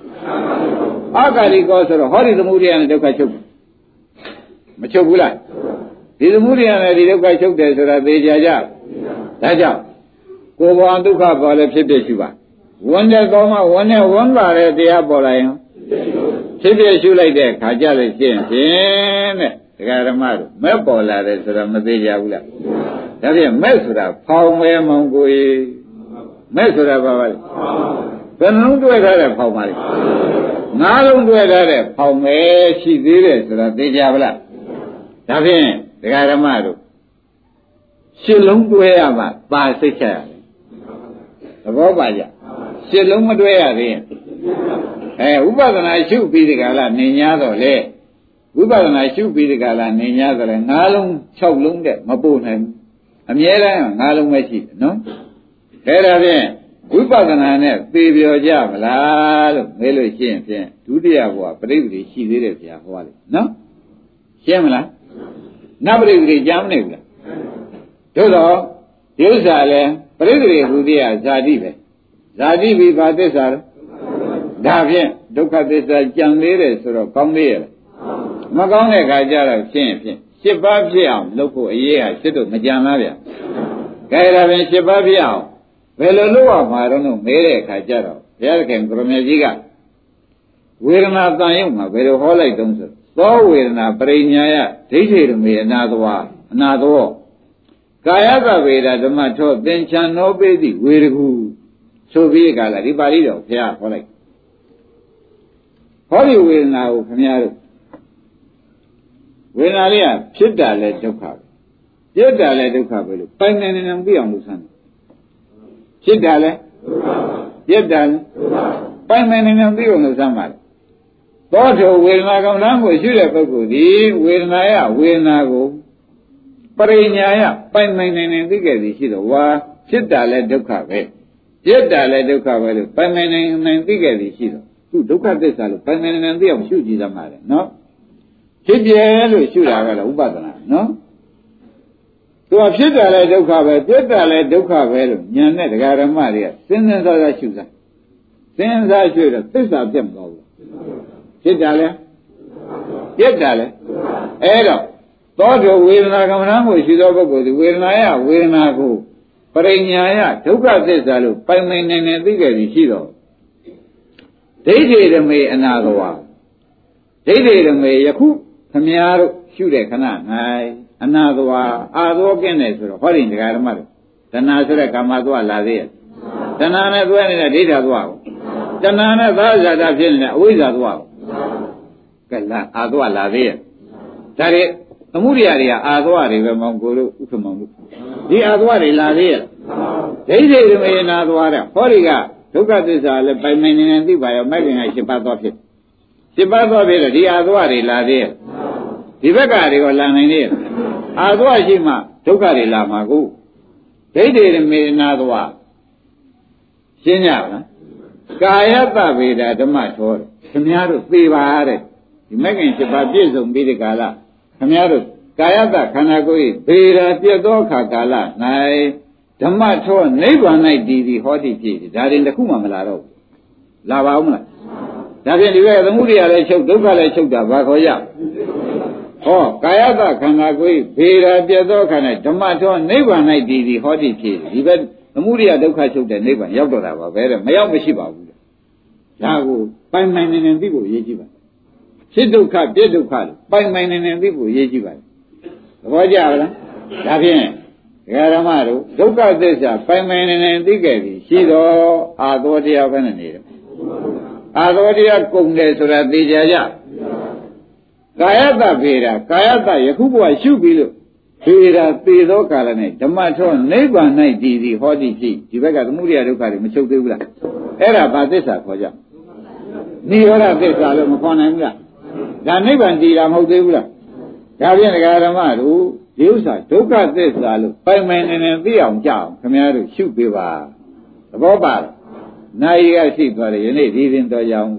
အာကာလိကောဆိုတော့ဟောဒီသမုဒိယနဲ့ဒုက္ခချုပ်မချုပ်ဘူးလားဒီသမုဒိယနဲ့ဒီဒုက္ခချုပ်တယ်ဆိုတာသိကြကြဒါကြောင့်ကိုယ်ဘောဒုက္ခပေါ်လဲဖြစ်ဖြစ်ရှိပါဝန်တဲ့ကောင်းမှဝန်နဲ့ဝန်ပါတဲ့တရားပေါ်လာရင်ဖြစ်ဖြစ်ရှုလိုက်တဲ့ခါကြလို့ရှိရင်ဖြင့်တဲ့ဒကာဓမ္မတို့မဲ့ပေါ်လာတယ်ဆိုတာမသေးကြဘူးလား ဒါဖြင့်မဲ့ဆိုတာဖောင်မဲမောင်ကိုမဲ့ဆိုတာဘာပါလဲဘယ်နှလုံးတွေ့ထားတဲ့ဖောင်ပါလဲငါးလုံးတွေ့ထားတဲ့ဖောင်မဲရှိသေးတယ်ဆိုတာသိကြပါလားဒါဖြင့်ဒကာဓမ္မတို့ရှစ်လုံးတွေ့ရမှပါစိတ်ချရတယ်သဘောပါကြရှစ်လုံးမတွေ့ရသေးရင်အဲဥပဒနာရှုပြီးဒီကလာနေ냐တော့လေဝိပဿနာရှုပြီးဒီကလာနေ냐ဆိုလဲ၅လုံး၆လုံးတဲ့မပို့နိုင်ဘူး အမြဲတမ်း၅လုံးပဲရှိတယ်နော်အဲဒါဖြင့်ဝိပဿနာနဲ့သေပြောကြမလားလို့မေးလို့ရှိရင်ဖြင့်ဒုတိယဘဝပရိသေရှိသေးတယ်ဗျာဟောတယ်နော်ရှင်းမလားနပရိသေကြားမနေဘူးလားတို့တော့ဒီဥစ္စာလဲပရိသေဟူသည်ကဇာတိပဲဇာတိပြီးဘာသစ္စာလဲဒါဖြင့်ဒုက္ခသစ္စာကြံသေးတယ်ဆိုတော့ကောင်းသေးရဲ့မကောင်းတဲ့ခါကျတော့ရှင်းဖြင့် ရှစ်ပါးဖြစ်အောင်လုပ်ဖို့အရေးဟာရှစ်တို့မကြံလားဗျ။ဒါကြရင်ရှစ်ပါးဖြစ်အောင်ဘယ်လိုလုပ်ရမှာတော့လို့မေးတဲ့အခါကျတော့ဘုရားခင်ကရမေကြီးကဝေဒနာတန်ရုံမှာဘယ်လိုဟောလိုက်တုံးဆိုသောဝေဒနာပရိညာယဒိဋ္ဌိရမေအနာသဝအနာသောကာယကဝေဒဓမ္မထောသင်္ချံနောပိတိဝေရကူဆိုပြီးကြလားဒီပါဠိတော်ဘုရားဟောလိုက်ဟောဒီဝေဒနာကိုခင်ဗျားတို့ ဝေဒနာလေးကဖြစ်တာလဲဒုက္ခပဲပြစ်တာလဲဒုက္ခပဲလို့ပိုင်နေနေနေသိအောင်လုပ်စမ်းဖြစ်တာလဲပြစ်တာလဲပိုင်နေနေနေသိအောင်လုပ်စမ်းပါလေသောထောဝေဒနာကံလမ်းကိုရှိတဲ့ပုဂ္ဂိုလ်ဒီဝေဒနာယဝေဒနာကိုပရိညာယပိုင်နိုင်နိုင်နိုင်သိခဲ့သည်ရှိတော့ဝါဖြစ်တာလဲဒုက္ခပဲပြစ်တာလဲဒုက္ခပဲလို့ပိုင်နိုင်နိုင်နိုင်သိခဲ့သည်ရှိတော့သူဒုက္ခသစ္စာလို့ပိုင်နိုင်နိုင်သိအောင်ရှုကြည့်သမှာလေနော် ဖြစ်ပြဲလို့ရှုတာကတော့ဥပဒနာနော်သူကဖြစ်တယ်လဲဒုက္ခပဲပြစ်တယ်လဲဒုက္ခပဲလို့ဉာဏ်နဲ့တရားဓမ္မတွေကစဉ်းစဉ်းစားစားရှုစားစဉ်းစားရှုတော့သစ္စာပြတ်မသွားဘူးဖြစ်တယ်လဲပြစ်တယ်လဲအဲ့တော့သောတဝေဒနာကမ္မဋ္ဌာန်းကိုရှုသောပုဂ္ဂိုလ်ဒီဝေဒနာယဝေဒနာကိုပရိညာယဒုက္ခသစ္စာလို့ပိုင်ပိုင်နိုင်နိုင်သိခဲ့ပြီးရှိတော့ဒိဋ္ဌိဓမေအနာကဝဒိဋ္ဌိဓမေယခုခ မည်းတော်ရှုတဲ့ခဏ၌အနာသွားအာသောကင်းတယ်ဆိုတော့ဟောဒီဒကာဓမ္မတို့တဏှာဆိုတဲ့ကာမသွားလာသေးရဲ့တဏှာနဲ့တွဲနေတဲ့ဒိဋ္ဌာသွားကိုတဏှာနဲ့သာဇာတာဖြစ်နေတဲ့အဝိဇ္ဇာသွားကိုကဲလာအာသွားလာသေးရဲ့ဒါတွေသမှုရိယာတွေကအာသွားတွေပဲမောင်ကိုတို့ဥက္ကမောင်တို့ဒီအာသွားတွေလာသေးရဲ့ဒိဋ္ဌိဓမေနာသွားတဲ့ဟောဒီကဒုက္ခသစ္စာလည်းပိုင်ပိုင်နေနေသိပါရောမဲ့ခင်ကရှင်းပါသွားဖြစ်ရှင်းပါသွားပြီတော့ဒီအာသွားတွေလာသေးရဲ့ ဒီဘက်ကတွေကလာနိုင်နေအာသွားရှိမှဒုက္ခတွေလာမှာကိုဒိဋ္ဌိမေနာသွားရှင်းကြပါလားကာယတဗေဒဓမ္မထောတယ်ခင်ဗျားတို့သိပါတဲ့ဒီမဂ္ဂင်7ပါးပြည့်စုံပြီးတဲ့ကာလခင်ဗျားတို့ကာယတခန္ဓာကိုယ်ဗေဒပြည့်သောအခါကာလ၌ဓမ္မထောနိဗ္ဗာန်၌တည်သည်ဟောတိဖြစ်ဒါရင်တခုမှမလာတော့ဘူးလာပါဦးမလားဒါဖြင့်ဒီဘက်သမှုတရားလည်းချုပ်ဒုက္ခလည်းချုပ်တာဘာခေါ်ရ ဟောကာယတခန္ဓာကိုယ်ဘေရာပြတ်သောခန္ဓာဓမ္မထောနိဗ္ဗာန်၌တည်သည်ဟောတိဖြစ်ဒီဘက်သမှုရိယဒုက္ခချုပ်တဲ့နိဗ္ဗာန်ရောက်တော့တာပါပဲတဲ့မရောက်မရှိပါဘူးဒါကိုပိုင်ပိုင်နေနေသိဖို့အရေးကြီးပါဖြစ်ဒုက္ခပြည့်ဒုက္ခလို့ပိုင်ပိုင်နေနေသိဖို့အရေးကြီးပါတယ်သဘောကျလားဒါဖြင့်ဒကာရမတို့ဒုက္ခသစ္စာပိုင်ပိုင်နေနေသိခဲ့ပြီရှိတော့အာသောတရားပဲနေတယ်အာသောတရားကုန်တယ်ဆိုတာသိကြကြ ကာယတဗေဒကာယတယခုဘဝရှုပြီးလို့ဗေဒသေသောကာလနဲ့ဓမ္မထောနိဗ္ဗာန်၌တည်သည်ဟောတိရှိဒီဘက်ကသမုဒိယဒုက္ခတွေမချုပ်သေးဘူးလားအဲ့ဒါဘာသစ္စာခေါ်ကြနိရောဓသစ္စာလို့မခေါ်နိုင်ဘူးလားဒါနိဗ္ဗာန်တည်တာမဟုတ်သေးဘူးလားဒါဖြင့်ဒကာဓမ္မတို့ဒီဥစ္စာဒုက္ခသစ္စာလို့ပိုင်ပိုင်နေနေသိအောင်ကြအောင်ခင်ဗျားတို့ရှုပေးပါသဘောပါလားနိုင်ရရှိသွားတယ်ယနေ့ဒီရင်တော်ရအောင်